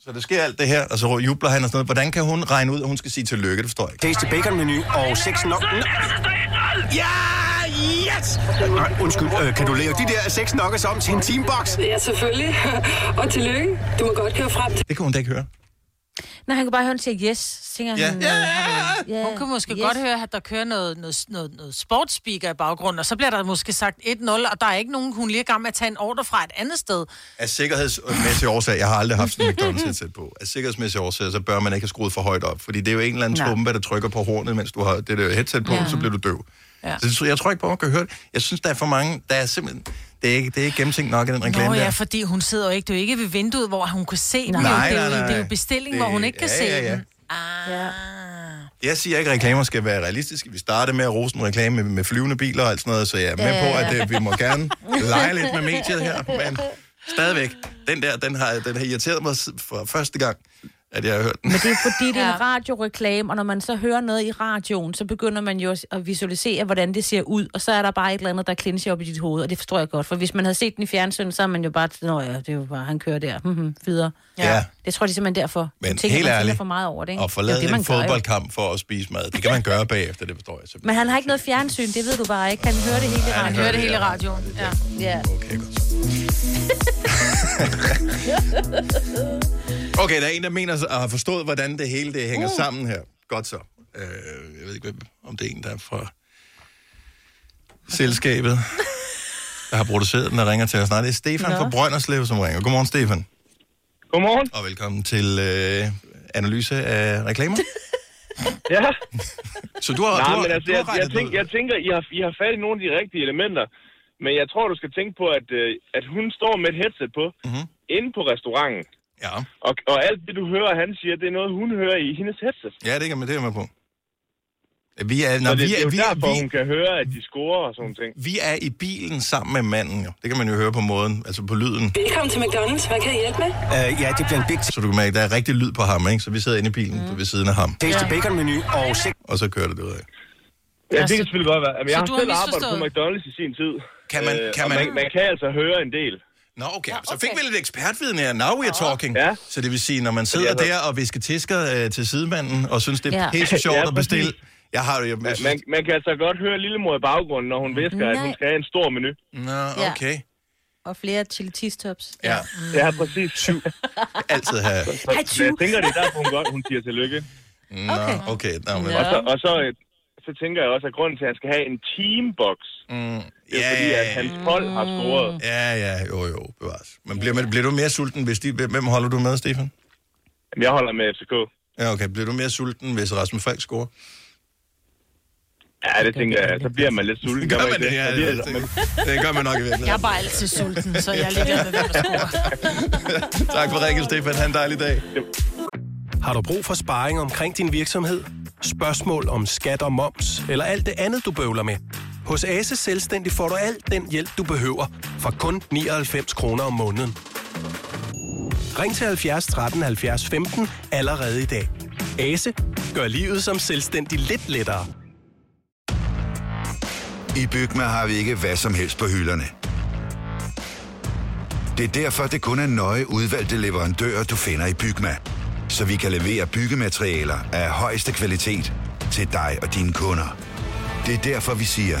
Så der sker alt det her, og så jubler han og sådan noget. Hvordan kan hun regne ud, at hun skal sige tillykke? Det forstår jeg ikke. Tasty Bacon menu og seks nok... Ja, yes! Nej, undskyld, uh, kan du lave de der seks nuggets om til en teambox? Ja, selvfølgelig. Og tillykke. Du må godt køre frem til... Det kan hun da ikke høre. Nej, han kan bare høre, at han siger yes. Så tænker Ja. han, øh, har vi- Hun kan måske yes. godt høre, at der kører noget, noget, noget, noget sportsspeaker i baggrunden, og så bliver der måske sagt 1-0, og der er ikke nogen, hun lige er gang med at tage en ordre fra et andet sted. Af sikkerhedsmæssige årsager, jeg har aldrig haft sådan en McDonald's headset på. Af sikkerhedsmæssige årsager, så bør man ikke have skruet for højt op. Fordi det er jo en eller anden trumpe, der trykker på hornet, mens du har det der headset på, Ja. så bliver du døv. Ja. Så jeg tror ikke på, at man kan høre det. Jeg synes, der er for mange, der er simpelthen... Det er ikke, det er ikke gennemtænkt nok i den reklame Nå ja, der. fordi hun sidder jo ikke, det er jo ikke ved vinduet, hvor hun kan se den. Nej, nej, det, er jo, nej, det er jo nej. bestilling, Det- hvor hun ikke kan ja, se ja, ja. den. Ah. Ja. Jeg siger ikke, at reklamer skal være realistiske. Vi starter med at rose en reklame med, med flyvende biler og alt sådan noget, så jeg er med Ja, på, at ja. øh, vi må gerne lege lidt med mediet her. Men stadigvæk, den der, den har, den har irriteret mig for første gang. At jeg har hørt den. Men det er fordi, det er en radioreklame, og når man så hører noget i radioen, så begynder man jo at visualisere, hvordan det ser ud, og så er der bare et eller andet, der clincher op i dit hoved, og det forstår jeg godt. For hvis man havde set den i fjernsyn, så er man jo bare, nå ja, det er jo bare, han kører der, mm-hmm, videre. Ja. Det tror jeg simpelthen derfor. Men Du tænker, helt ærligt, for meget over det, ikke? Og Det forlade det, man en fodboldkamp for at spise mad. Det kan man gøre bagefter, det forstår jeg simpelthen. Men han har ikke noget fjernsyn, det ved du bare ikke. Han hører det hele i Ja, han radioen. hører det hele i radioen. Ja. ja. Okay, godt. Okay, der er en, der mener at have forstået, hvordan det hele det hænger Uh. sammen her. Godt så. Øh, jeg ved ikke, om det er en, der er fra selskabet, der har produceret den, der ringer til os. Nej, det er Stefan Nå. fra Brønderslev, som ringer. Godmorgen, Stefan. Godmorgen. Og velkommen til øh, analyse af reklamer. Ja. Så du har, Nej, du har, men altså, du har jeg, jeg, tænker, jeg tænker, I har, I har fat i nogle af de rigtige elementer, men jeg tror, du skal tænke på, at, øh, at hun står med et headset på, mm-hmm. inde på restauranten. Ja. Og, og alt det, du hører, han siger, det er noget, hun hører i hendes headset. Ja, det kan man, det er med på. Vi er, Så når det, vi det er er, jo vi, derfor, vi, hun kan høre, at de scorer og sådan ting. vi er i bilen sammen med manden, jo. Det kan man jo høre på måden, altså på lyden. Velkommen til McDonald's. Hvad kan jeg hjælpe med? Uh, ja, det bliver en big... Så du kan mærke, der er rigtig lyd på ham, ikke? Så vi sidder inde i bilen mm. ved siden af ham. Tasty bacon-menu og Og så kører det derudad. Ja, det kan selvfølgelig godt være. Men jeg har du har selv arbejdet på? McDonald's i sin tid. Kan man- Øh, kan man- man... man kan altså høre en del. Nå, okay. Så fik vi lidt ekspertviden her. Now we're talking. Ja. Så det vil sige, når man sidder der og visker tisker øh, til sidemanden, og synes, det er Ja. pisse sjovt Ja, at bestille. Jeg har det jo... Man, man, man kan altså godt høre lillemor i baggrunden, når hun visker, at hun Nej. skal have en stor menu. Nå, Ja. okay. Og flere chili cheese tops. Ja. Ja, præcis. Syv. Altid have... Så, så jeg tænker, det er derfor, hun godt hun siger tillykke. Nå, okay. Nå, men... Og, så, og så, øh, så tænker jeg også, at grunden til, at han skal have en teambox, Mm, det er fordi, at hans hold har scoret. Ja, ja, jo, jo, bevares. Men bliver, man, bliver du mere sulten, hvis de... Hvem holder du med, Stefan? Jamen, Jeg holder med FCK. Ja, okay. Bliver du mere sulten, hvis Rasmus Falk scorer? Ja, det tænker jeg. Så bliver man lidt sulten. Gør man det? Ja, bliver det, det, det gør man nok i virkeligheden. Jeg er bare altid sulten, så jeg er ligeglad med, hvem der. Tak for ringen, Stefan. Ha' en dejlig dag. Har du brug for sparring omkring din virksomhed? Spørgsmål om skat og moms, eller alt det andet, du bøvler med? Hos Ase Selvstændig får du alt den hjælp, du behøver, for kun 99 kroner om måneden. Ring til 70 13 70 15 allerede i dag. Ase gør livet som selvstændig lidt lettere. I Bygma har vi ikke hvad som helst på hylderne. Det er derfor, det kun er nøje udvalgte leverandører, du finder i Bygma. Så vi kan levere byggematerialer af højeste kvalitet til dig og dine kunder. Det er derfor, vi siger,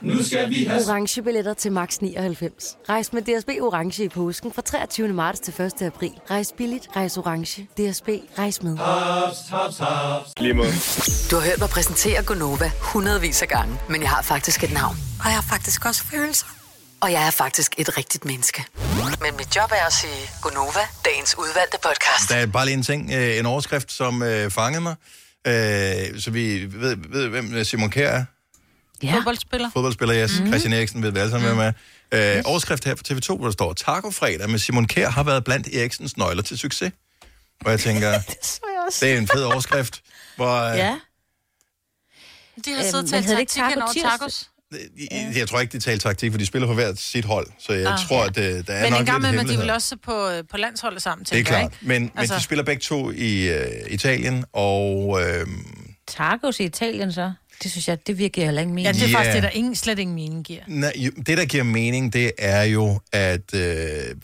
Nu skal vi have... Orange billetter til max 99. Rejs med DSB Orange i påsken fra 23. marts til 1. april. Rejs billigt, rejs orange. DSB, rejs med. Haps. Lige måde. Du har hørt mig præsentere Gonova hundredvis af gange, men jeg har faktisk et navn. Og jeg har faktisk også følelser. Og jeg er faktisk et rigtigt menneske. Men mit job er at sige Gonova, dagens udvalgte podcast. Der er bare lige en ting, øh, en overskrift, som øh, fangede mig. Øh, så vi ved, ved, hvem Simon Kjær er. Ja. Fodboldspiller. Fodboldspiller, yes. Mm. Christian Eriksen ved vi alle sammen, hvem er. Øh, overskrift her fra TV2, hvor der står, Taco Fredag med Simon Kjær har været blandt Eriksens nøgler til succes. Og jeg tænker, det er en fed overskrift. Hvor, øh, Ja. De har Øhm, siddet men det ikke taktik over tacos. jeg, jeg tror ikke, de taler taktik, for de spiller på hvert sit hold. Så jeg Ah, tror, at øh, der er Men nok en gang med, at de vil også på, øh, på landsholdet sammen, Det er tænker jeg, klart. ikke? Men, men Altså- de spiller begge to i øh, Italien, og... Øh, Tacos i Italien så? Det synes jeg, det virker heller ikke mening. Ja, det er faktisk det, der ingen, slet ingen mening giver. Nej, jo, det, der giver mening, det er jo, at øh,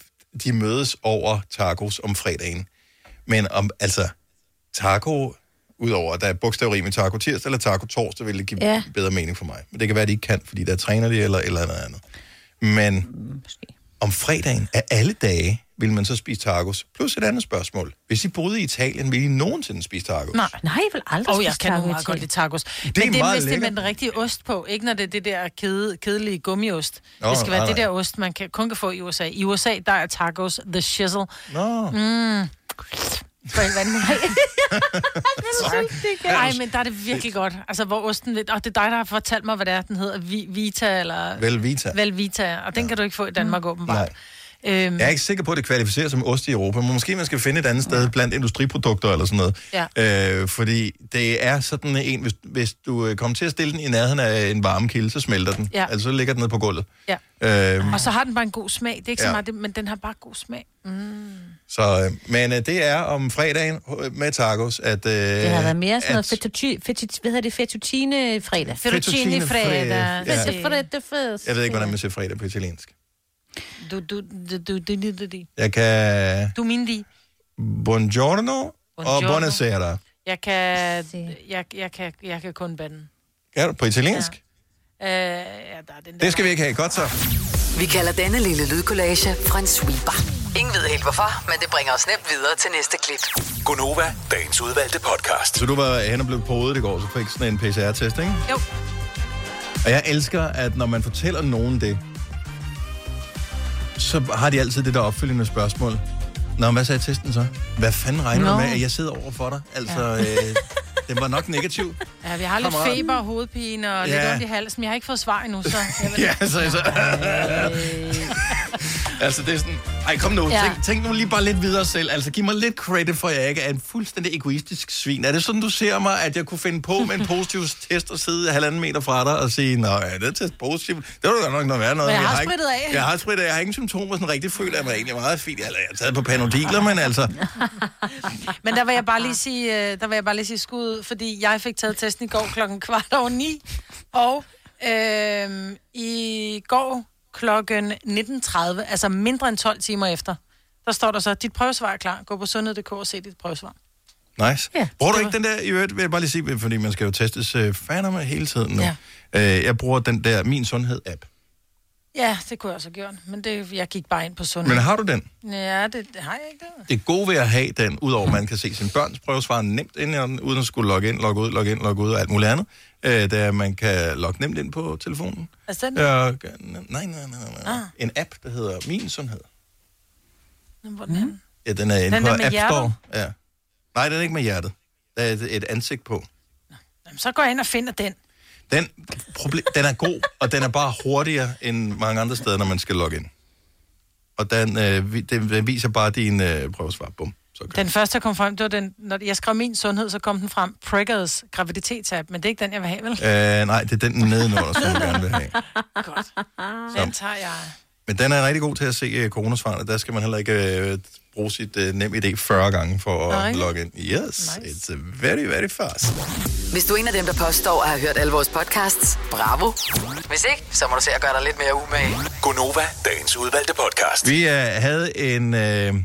de mødes over tacos om fredagen. Men om, altså, taco, udover at der er bogstaveri med taco tirsdag eller taco torsdag, vil det give Ja. bedre mening for mig. Men det kan være, at de ikke kan, fordi der træner de eller eller andet andet. Men om fredagen af alle dage, vil man så spise tacos? Plus et andet spørgsmål. Hvis I boede i Italien, ville I nogensinde spise tacos? Nej. Nej, jeg vil aldrig Og jeg spise kan nu i meget godt lide tacos. er Men det er meget hvis det er med den rigtige ost på, ikke når det er det der kede, kedelige gummiost. Nå, det skal være nej, det nej. der ost, man kan, kun kan få i USA. I USA, der er tacos the shizzle. Nå. Mm. For helt vandet. Nej, men der er det virkelig godt. Altså, hvor osten... Og det er dig, der har fortalt mig, hvad det er, den hedder. Vi- Vita, eller... Velvita. Velvita. Og den kan du ikke få i Danmark, åbenbart. Nej. Øhm, Jeg er ikke sikker på, at det kvalificerer som ost i Europa, men måske man skal finde et andet sted blandt industriprodukter eller sådan noget. Ja. Øh, fordi det er sådan en, hvis, hvis du øh, kommer til at stille den i nærheden af en varmekilde, så smelter den. Ja. Altså så ligger den ned på gulvet. Ja. Øh, Og så har den bare en god smag. Det er ikke så Ja. meget, det, men den har bare god smag. Mm. så, øh, men øh, det er om fredagen med tacos, at... Øh, Det har været mere sådan noget fettuccine, fettuccine, hvad hedder det, fettuccine fredag. Fettuccine fredag. Ja. Fettuccine fredag. Jeg ved ikke, hvordan man siger fredag på italiensk. Du, du, du, du, du, du, du, du. Jeg kan... Du mindi. Buongiorno, og Buongiorno. buonasera. Jeg kan, jeg, jeg, kan, jeg kan kun bande. Kan du på italiensk? Øh, ja, der er den der. Det skal vi ikke have. Godt så. Vi kalder denne lille lydkollage en sweeper. Ingen ved helt hvorfor, men det bringer os nemt videre til næste klip. Gunova, dagens udvalgte podcast. Så du var hen og blev podet i går, så fik sådan en PCR-test, ikke? Jo. Og jeg elsker, at når man fortæller nogen det, så har de altid det der opfølgende spørgsmål. Nå, hvad sagde testen så? Hvad fanden regner du Nå. med, at jeg sidder over for dig? Altså, ja. øh, den var nok negativ. Ja, vi har lidt Kammerat. feber og hovedpine og Ja. lidt ondt i halsen, men jeg har ikke fået svar endnu, så... Jeg Ja, så, så. altså, det er sådan... Ej, kom nu. Ja. Tænk, tænk nu lige bare lidt videre selv. Altså, giv mig lidt credit for, at jeg ikke er en fuldstændig egoistisk svin. Er det sådan, du ser mig, at jeg kunne finde på med en positiv test og sidde halvanden meter fra dig og sige, nå, ja, det er test positiv. Det var da nok noget værd noget. Men jeg har ikke, sprittet af. Jeg har sprittet af. Jeg har ingen symptomer, sådan rigtig føler jeg mig egentlig meget fint. Eller, jeg har taget på panodiler, men altså... Men der vil jeg bare lige sige, øh, der vil jeg bare lige sige skud, fordi jeg fik taget testen i går klokken kvart over ni, og øh, i går klokken 19.30, altså mindre end 12 timer efter, der står der så, dit prøvesvar er klar. Gå på sundhed.dk og se dit prøvesvar. Nice. Ja, bruger du ikke den der, i øvrigt vil jeg bare lige sige, fordi man skal jo testes øh, fandme hele tiden nu. Ja. Øh, jeg bruger den der Min Sundhed-app. Ja, det kunne jeg også have gjort, men det, jeg gik bare ind på sundhed. Men har du den? Ja, det, det har jeg ikke det. Det gode ved at have den, udover at man kan se sin børns prøvesvar nemt ind, uden at skulle logge ind, logge ud, logge ind, logge ud og alt muligt andet, øh, det er, at man kan logge nemt ind på telefonen. Altså den? Ja, nej, nej, nej, nej. nej. Ah. En app, der hedder Min Sundhed. Hvor den mm. Ja, den er inde Den på er App Store. Ja. Nej, den er ikke med hjertet. Der er et, et ansigt på. Jamen, så går jeg ind og finder den. Den, problem, den er god, og den er bare hurtigere end mange andre steder, når man skal logge ind. Og den, øh, den, den viser bare din øh, prøvesvar. Bum. Så Den første, der kom frem, det var den, når jeg skrev min sundhed, så kom den frem, Preggers graviditetsapp, men det er ikke den, jeg vil have, vel? Øh, nej, det er den nedenunder, som du gerne vil have. Den tager jeg. Men den er rigtig god til at se uh, coronasvarene. Der skal man heller ikke uh, bruge sit uh, nem idé 40 gange for at Nej. logge ind. Yes, nice. it's very, very fast. Hvis du er en af dem, der påstår at have hørt alle vores podcasts, bravo. Hvis ikke, så må du se at gøre dig lidt mere umage. Gunova, dagens udvalgte podcast. Vi uh, havde en, uh,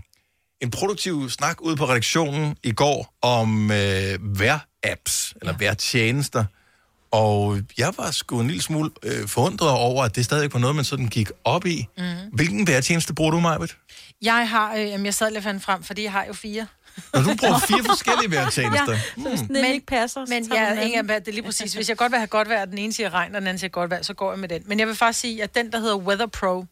en produktiv snak ude på redaktionen i går om uh, vejr-apps, eller ja. vejrtjenester. Og jeg var sgu en lille smule uh, forundret over, at det stadig var noget, man sådan gik op i. Mm. Hvilken vejrtjeneste bruger du, Majbet? Jeg har, øh, jeg sad lige fandt frem, fordi jeg har jo fire. Og du bruger fire forskellige vejrtjenester. Ja, Mm. så hvis den ene ikke passer, så Men jeg er ikke det er lige præcis. Hvis jeg godt vil have godt vejr, den ene siger regn, og den anden siger godt vejr, så går jeg med den. Men jeg vil faktisk sige, at den, der hedder Weather Pro,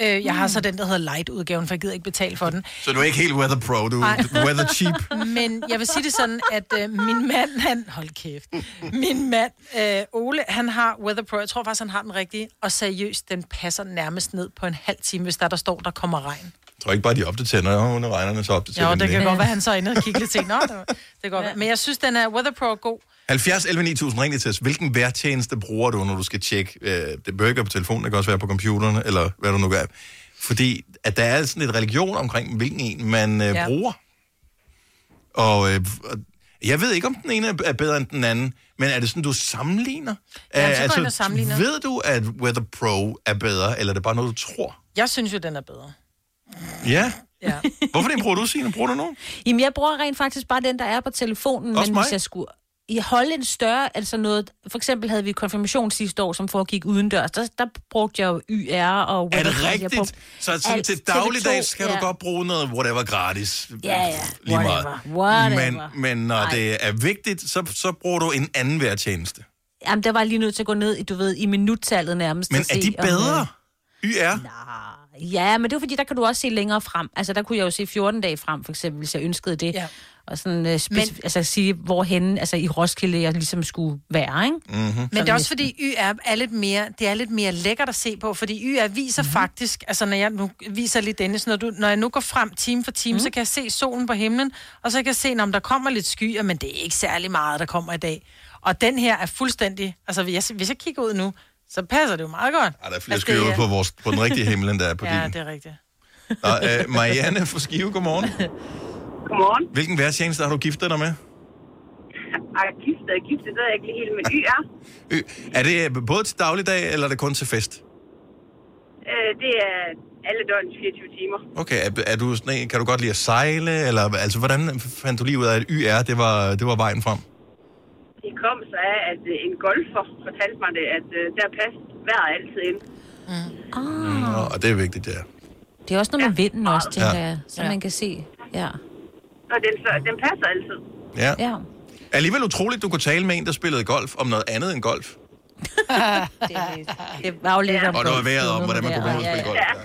ja. øh, jeg har så den, der hedder Light-udgaven, for jeg gider ikke betale for den. Så du er ikke helt weather pro, du er weather cheap. Men jeg vil sige det sådan, at øh, min mand, han... Hold kæft. Min mand, øh, Ole, han har Weather Pro. Jeg tror faktisk, han har den rigtige. Og seriøst, den passer nærmest ned på en halv time, hvis der, der står, der kommer regn. Jeg tror ikke bare, de opdaterer, når under regnerne, så opdaterer Jo, de det kan godt være, han så er inde og kigge lidt til. Nå, det, var- det kan godt være. Men jeg synes, den er Weather Pro er god. 70 11 9000, ring til os. Hvilken vejrtjeneste bruger du, når du skal tjekke? Øh, det bør ikke være på telefonen, det kan også være på computeren, eller hvad du nu gør. Fordi at der er sådan et religion omkring, hvilken en man øh, Ja. ja. bruger. Og, øh, jeg ved ikke, om den ene er bedre end den anden, men er det sådan, du sammenligner? Ja, Øh, så går ind og sammenligner. Ved du, at Weather Pro er bedre, eller er det bare noget, du tror? Jeg synes jo, den er bedre. Ja. Ja. Hvorfor den bruger du, Signe? Bruger du nogen? Jamen, jeg bruger rent faktisk bare den, der er på telefonen. Også men mig. hvis jeg skulle i holde en større, altså noget... For eksempel havde vi konfirmation sidste år, som foregik udendørs. Der, der brugte jeg jo YR og... Er det rigtigt? brugte Så sådan til TV2, dagligdags skal ja. du godt bruge noget whatever gratis. Ja, ja. Lige Whatever. meget. Whatever. Men, men når Nej. det er vigtigt, så, så bruger du en anden vejrtjeneste. Jamen, der var lige nødt til at gå ned i, du ved, i minuttallet nærmest. Men er se, de om, bedre? øh, YR? Ja, men det var fordi, der kan du også se længere frem. Altså, der kunne jeg jo se 14 dage frem, for eksempel, hvis jeg ønskede det. Ja. Og sådan øh, Men- altså sige, hvorhen, altså i Roskilde, jeg ligesom skulle være, ikke? Mm-hmm. Men det er også fordi, YR er lidt mere, det er lidt mere lækkert at se på, fordi YR viser mm-hmm. faktisk, altså når jeg nu viser lidt Dennis, når, du, når jeg nu går frem time for time, mm. så kan jeg se solen på himlen, og så kan jeg se, om der kommer lidt skyer, men det er ikke særlig meget, der kommer i dag. Og den her er fuldstændig, altså hvis jeg, hvis jeg kigger ud nu, så passer det jo meget godt. Ej, der er flere skyer er- på, vores, på den rigtige himmel, end der er på Ja, din. det er rigtigt. Og, øh, Marianne fra Skive, godmorgen. Godmorgen. Hvilken værtjeneste har du giftet dig med? Ej, gift er gift, det ved jeg ikke lige helt, men YR, Ø, Er det øh, både til dagligdag, eller er det kun til fest? øh, det er alle døgnets 24 timer. Okay, er, er du sådan en, kan du godt lide at sejle, eller altså, hvordan fandt du lige ud af, at YR, det var, det var vejen frem? Det kom så af, at øh, en golfer fortalte mig det, at øh, der passede vejret altid ind. Ah. Nå, og det er vigtigt, det er. Det er også noget med vinden også, tænker Ja. jeg, så man kan se. Ja. Og den, så, den passer altid. Ja. ja. Alligevel utroligt, du kunne tale med en, der spillede golf, om noget andet end golf. det, det var jo lidt om Og golf, vejret om, noget hvordan man med kunne gå ud og vejret. spille golf. Ja, ja.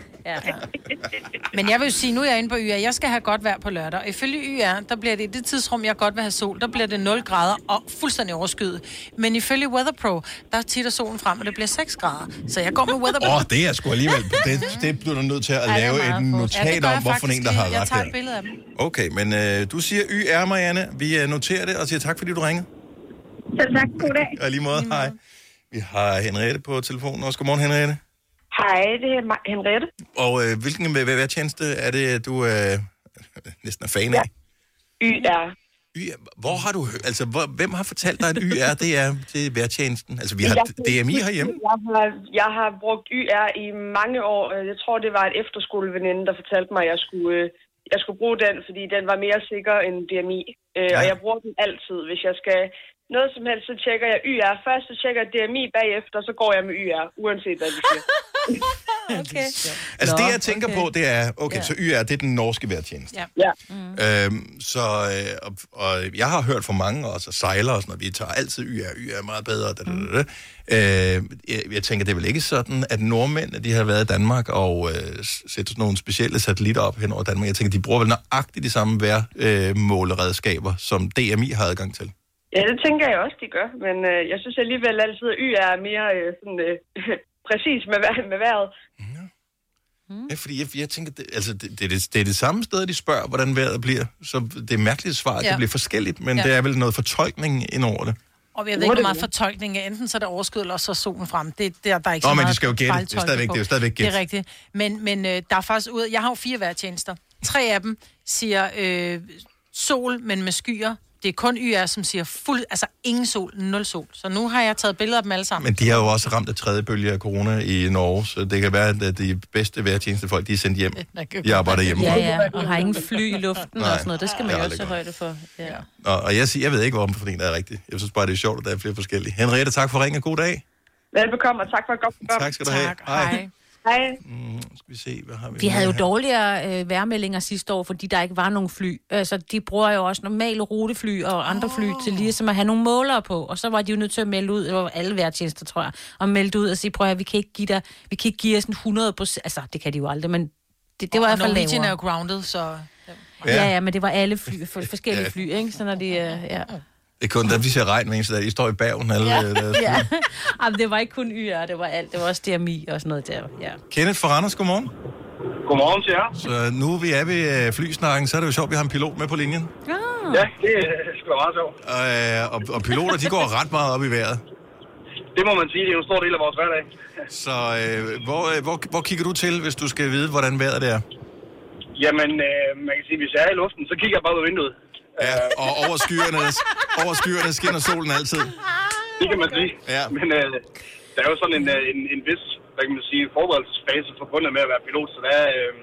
Men jeg vil jo sige, nu er jeg inde på YR, jeg skal have godt vejr på lørdag. Og ifølge YR, der bliver det i det tidsrum, jeg godt vil have sol, der bliver det 0 grader og fuldstændig overskyet. Men ifølge Weather Pro, der titter solen frem, og det bliver 6 grader. Så jeg går med Weather Pro. Åh, oh, det er sgu alligevel... Det, det bliver du nødt til at Ja, er lave et notat Ja, om, hvorfor en, der har lige. Jeg ret tager et billede af dem. Okay, men øh, du siger YR, Marianne. Vi øh, noterer det og siger tak, fordi du ringede. Selv tak. God dag. Og lige måde, hej. Vi har Henriette på telefonen også. Godmorgen, Henriette. Hej, det er Henriette. Og øh, hvilken værtjeneste er det, du øh, næsten er fan af? YR. YR. Hvor har du hørt, altså hvor, hvem har fortalt dig, at YR det er, det er værtjenesten? Altså vi har DMI herhjemme. Jeg har, jeg har brugt YR i mange år. Jeg tror, det var et efterskoleveninde, der fortalte mig, at jeg skulle, øh, jeg skulle bruge den, fordi den var mere sikker end DMI. Øh, Og jeg bruger den altid. Hvis jeg skal noget som helst, så tjekker jeg YR. Først så tjekker jeg DMI, bagefter så går jeg med YR, uanset hvad de siger. okay. Altså det, jeg tænker på, det er, okay, så YR, det er den norske værtjeneste. Ja. ja. Øhm, så, øh, og, og jeg har hørt fra mange også, sejlere og sådan noget, vi tager altid YR, YR er meget bedre. Da, da, da, da. Øh, jeg, jeg tænker, det er vel ikke sådan, at nordmænd, de har været i Danmark og øh, sætter sådan nogle specielle satellitter op hen over Danmark. Jeg tænker, de bruger vel nøjagtigt de samme vejrmåleredskaber, som DMI har adgang til. Ja, det tænker jeg også, de gør. Men øh, jeg synes alligevel altid, at YR er mere øh, sådan, øh, præcis med, med vejret. Ja, fordi jeg, jeg tænker, det, altså, det, det, er det, det er det samme sted, de spørger, hvordan vejret bliver. Så det er mærkeligt svar, at Ja. det bliver forskelligt, men Ja. ja. det er vel noget fortolkning ind over det. Og jeg ved ikke, hvor meget fortolkning er. Enten så er det overskyet, eller så er solen frem. Det, det er der er ikke Nå, så men de meget skal jo gætte. Det er stadigvæk- på. det er jo stadigvæk Det er rigtigt. Men, men øh, der er faktisk ud... Jeg har jo fire værtjenester. Tre af dem siger øh, sol, men med skyer. Det er kun YR, som siger fuld, altså ingen sol, nul sol. Så nu har jeg taget billeder af dem alle sammen. Men de har jo også ramt af tredje bølge af corona i Norge, så det kan være, at de bedste værtjenestefolk, de er sendt hjem. De arbejder hjemme. Ja, ja, og har ingen fly i luften Nej, og sådan noget. Det skal man jo også have højde for. Ja. Og, og jeg, siger, jeg ved ikke, hvorfor for der er rigtigt. Jeg synes bare, det er sjovt, at der er flere forskellige. Henriette, tak for ringen. God dag. Velbekomme, og tak for et godt program. Tak skal du have. Hej. Hej. Mm, skal vi se, hvad har vi Vi havde jo her? dårligere øh, værmeldinger sidste år, fordi der ikke var nogen fly. Altså, de bruger jo også normale rutefly og andre fly til lige som at have nogle målere på. Og så var de jo nødt til at melde ud, det var alle værtjenester, tror jeg, og melde ud og sige, prøv at høre, vi kan ikke give dig, vi kan ikke give os en 100 Altså, det kan de jo aldrig, men det, det var i hvert fald Norwegian er lavere. jo grounded, så... Ja. ja, ja, men det var alle fly, for, forskellige fly, ikke? Så når de, øh, ja. Det er kun, da vi ser regn med en, så der, I står i bagen. Alle, Ja, ja. deres ja. Jamen, det var ikke kun YR, det var alt. Det var også DMI og sådan noget der, ja. Kenneth fra Randers, godmorgen. Godmorgen til jer. Så nu vi er ved øh, flysnakken, så er det jo sjovt, at vi har en pilot med på linjen. Ja, det er sgu da meget sjovt. Og, øh, og, og piloter, de går ret meget op i vejret. Det må man sige, det er jo en stor del af vores hverdag. Så øh, hvor, øh, hvor, hvor kigger du til, hvis du skal vide, hvordan vejret det er? Jamen, øh, man kan sige, hvis jeg er i luften, så kigger jeg bare ud af vinduet. Ja, og over skyerne, over skyerne skinner solen altid. Det kan man sige. Ja. Men øh, der er jo sådan en, øh, en, en vis, hvad kan man sige, forberedelsesfase forbundet med at være pilot, så der, øh,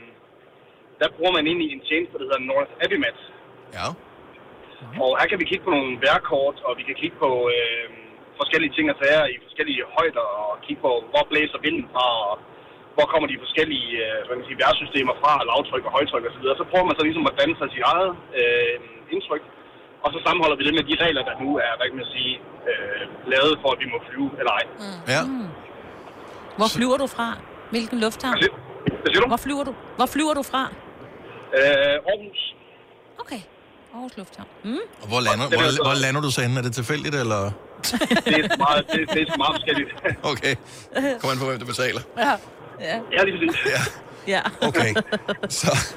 der bruger man ind i en tjeneste, der hedder North Abimat. Ja. Og her kan vi kigge på nogle vejrkort, og vi kan kigge på øh, forskellige ting og sager i forskellige højder, og kigge på, hvor blæser vinden fra, og hvor kommer de forskellige øh, hvad kan man sige, vejrsystemer fra, lavtryk og højtryk osv. Så prøver man så ligesom at danne sig sit eget øh, indtryk, og så sammenholder vi det med de regler, der nu er, hvad kan man sige, øh, lavet for, at vi må flyve eller ej. Ja. Hvor flyver du fra? Hvilken lufthavn? Hvor flyver du? Hvor flyver du fra? Øh, Aarhus. Okay. Aarhus Lufthavn. Mm. Og hvor lander, er hvor, hvor lander du så henne? Er det tilfældigt, eller? Det er meget, det, det er meget forskelligt. Okay. Kom an på, hvem der betaler. Ja. Ja. Ja, lige præcis. Ja. Ja. Okay. Så,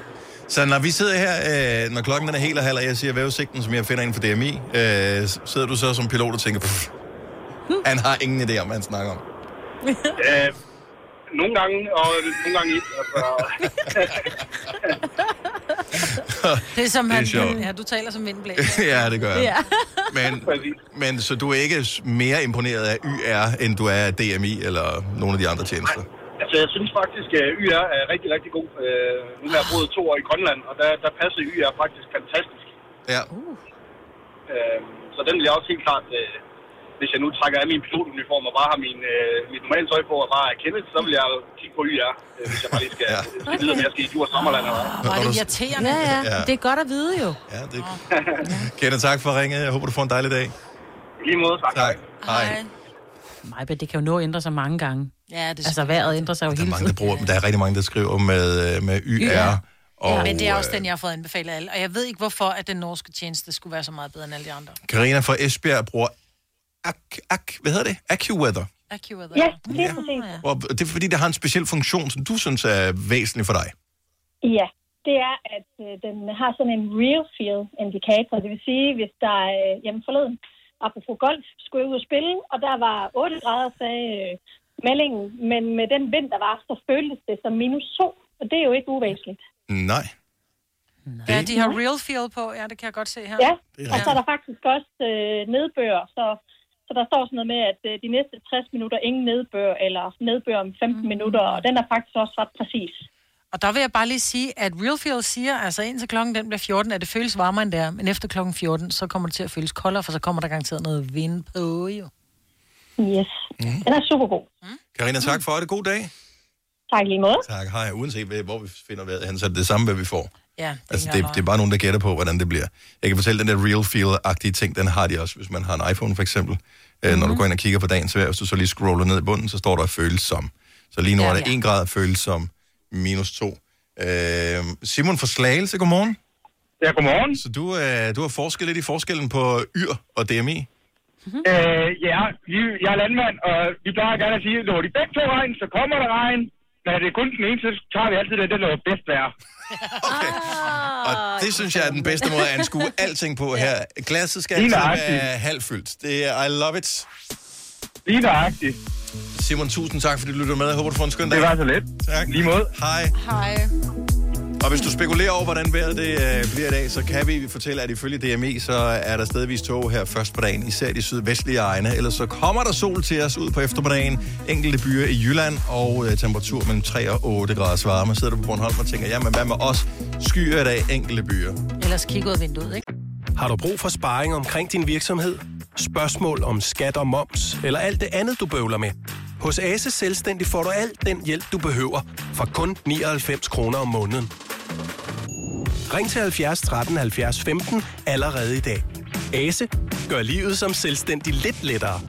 så når vi sidder her, øh, når klokken den er helt og halv, og jeg siger vævesigten, som jeg finder inden for DMI, øh, sidder du så som pilot og tænker, "Pff, han har ingen idé om, hvad han snakker om. øh, nogle gange, og nogle gange ikke. Altså, Det er som Det er han... sjovt. Ja, du taler som vindblæser. ja, det gør jeg. Ja. Men, men så du er ikke mere imponeret af YR, end du er af DMI eller nogle af de andre tjenester? Altså, jeg synes faktisk, at YR er rigtig, rigtig god. Øh, nu har jeg boet to år i Grønland, og der, der passer YR faktisk fantastisk. Ja. Øh, så den vil jeg også helt klart, øh, hvis jeg nu trækker af min pilotuniform og bare har min, øh, mit normale tøj på og bare er kendet, så vil jeg kigge på YR, øh, hvis jeg bare lige skal, ja. skal vide, om jeg skal i Djurs Sommerland eller hvad. Hvor er det irriterende. Ja, ja, Ja. Det er godt at vide jo. Ja, det... Kenneth, tak for ringet. Jeg håber, du får en dejlig dag. I lige måde, tak. Tak. Hej. Nej, men det kan jo nå at ændre sig mange gange. Ja, det Altså, vejret ændrer sig jo Der er hele mange, der tiden. bruger, der er rigtig mange, der skriver med, øh, med YR. Ja. Og, ja, men det er også den, jeg har fået anbefalet alle. Og jeg ved ikke, hvorfor at den norske tjeneste skulle være så meget bedre end alle de andre. Karina fra Esbjerg bruger Ak, Ak, hvad hedder det? AccuWeather. AccuWeather. Ja, lige præcis. Og det er fordi, det har en speciel funktion, som du synes er væsentlig for dig. Ja, det er, at øh, den har sådan en real feel indikator. Det vil sige, hvis der er øh, hjemme forleden, apropos golf, skulle jeg ud og spille, og der var 8 grader, sagde øh, meldingen, men med den vind, der var, så føltes det som minus 2, og det er jo ikke uvæsentligt. Nej. Ja, de har real feel på. Ja, det kan jeg godt se her. Ja, og så er der faktisk også øh, nedbør, så, så der står sådan noget med, at øh, de næste 60 minutter ingen nedbør, eller nedbør om 15 minutter, og den er faktisk også ret præcis. Og der vil jeg bare lige sige, at Real Feel siger, altså indtil klokken den bliver 14, at det føles varmere end det er, men efter klokken 14, så kommer det til at føles koldere, for så kommer der garanteret noget vind på, jo. Yes, Mm. den er super god. Karina, tak for det. God dag. Tak lige måde. Tak. Hej. Uanset hvad- hvor vi finder vejret hen, så er det det samme, hvad vi får. Ja, Altså, det, det er bare nogen, der gætter på, hvordan det bliver. Jeg kan fortælle, den der real feel-agtige ting, den har de også, hvis man har en iPhone for eksempel. Mm-hmm. Mhm. Når du går ind og kigger på dagens vejr, hvis du så lige scroller ned i bunden, så står der føles som. Så lige nu Ja, er der ja. 1 grad føles som minus 2. Øh, Simon fra Slagelse, godmorgen. Ja, godmorgen. Så du, øh, du har forsket lidt i forskellen på YR og DMI. Øh, ja, vi, jeg er landmand, og vi plejer gerne at sige, at når de begge to regn, så kommer der regn. Men er det kun den ene, så tager vi altid det, der er bedst vejr. Og det synes jeg er den bedste måde at anskue alting på her. Glasset skal Lige altid være halvfyldt. Det er, I love it. Lige nøjagtigt. Simon, tusind tak, fordi du lyttede med. Jeg håber, du får en skøn dag. Det var så let. Tak. Lige måde. Hej. Hej. Og hvis du spekulerer over, hvordan vejret det øh, bliver i dag, så kan vi fortælle, at ifølge DMI, så er der stedvis tog her først på dagen, især de sydvestlige egne. Ellers så kommer der sol til os ud på eftermiddagen. Enkelte byer i Jylland og øh, temperatur mellem 3 og 8 grader varme. Sidder du på Bornholm og tænker, jamen hvad med os? Skyer i dag, enkelte byer. Ellers kig ud af vinduet, ikke? Har du brug for sparring omkring din virksomhed? Spørgsmål om skat og moms, eller alt det andet, du bøvler med? Hos Ase Selvstændig får du alt den hjælp, du behøver, for kun 99 kroner om måneden. Ring til 70 13 70 15 allerede i dag. Ase gør livet som selvstændig lidt lettere.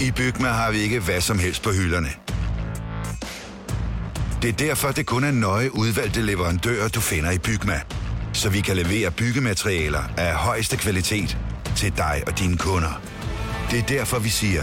I Bygma har vi ikke hvad som helst på hylderne. Det er derfor, det kun er nøje udvalgte leverandører, du finder i Bygma. Så vi kan levere byggematerialer af højeste kvalitet til dig og dine kunder. Det er derfor, vi siger,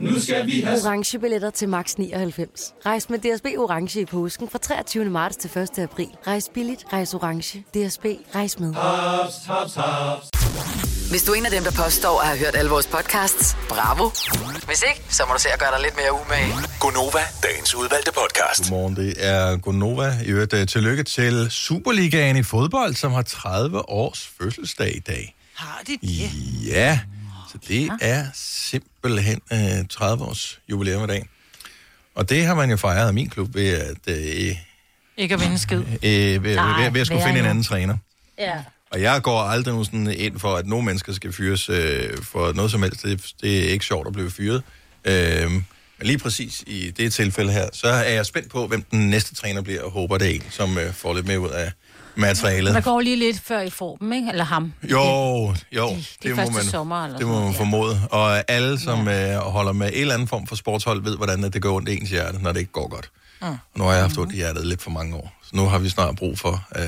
Nu skal vi have... Orange billetter til max 99. Rejs med DSB Orange i påsken fra 23. marts til 1. april. Rejs billigt, rejs orange. DSB, rejs med. Haps, haps, haps. Hvis du er en af dem, der påstår at have hørt alle vores podcasts, bravo. Hvis ikke, så må du se at gøre dig lidt mere umage. Gonova, dagens udvalgte podcast. Godmorgen, det er Gonova. I øvrigt, øh, tillykke til Superligaen i fodbold, som har 30 års fødselsdag i dag. Har de det? Ja, så det er simpelthen øh, 30 års jubilæum i dag. Og det har man jo fejret af min klub ved, at øh, Ikke at vinde skid. øh, ved, ved, Nej, ved, ved at skulle finde en anden træner. Ja. Og jeg går aldrig nu sådan ind for, at nogle mennesker skal fyres øh, for noget som helst. Det, det er ikke sjovt at blive fyret. Øh, men lige præcis i det tilfælde her, så er jeg spændt på, hvem den næste træner bliver, og håber, det er en, som øh, får lidt mere ud af materialet. Der går lige lidt før I får dem, ikke? Eller ham. Jo, jo, de det, må man, sommer eller det må man formode. Og alle, som ja. øh, holder med en eller anden form for sportshold, ved, hvordan det går ondt i ens hjerte, når det ikke går godt. Mm. Og nu har jeg haft ondt i hjertet lidt for mange år. Så nu har vi snart brug for, øh,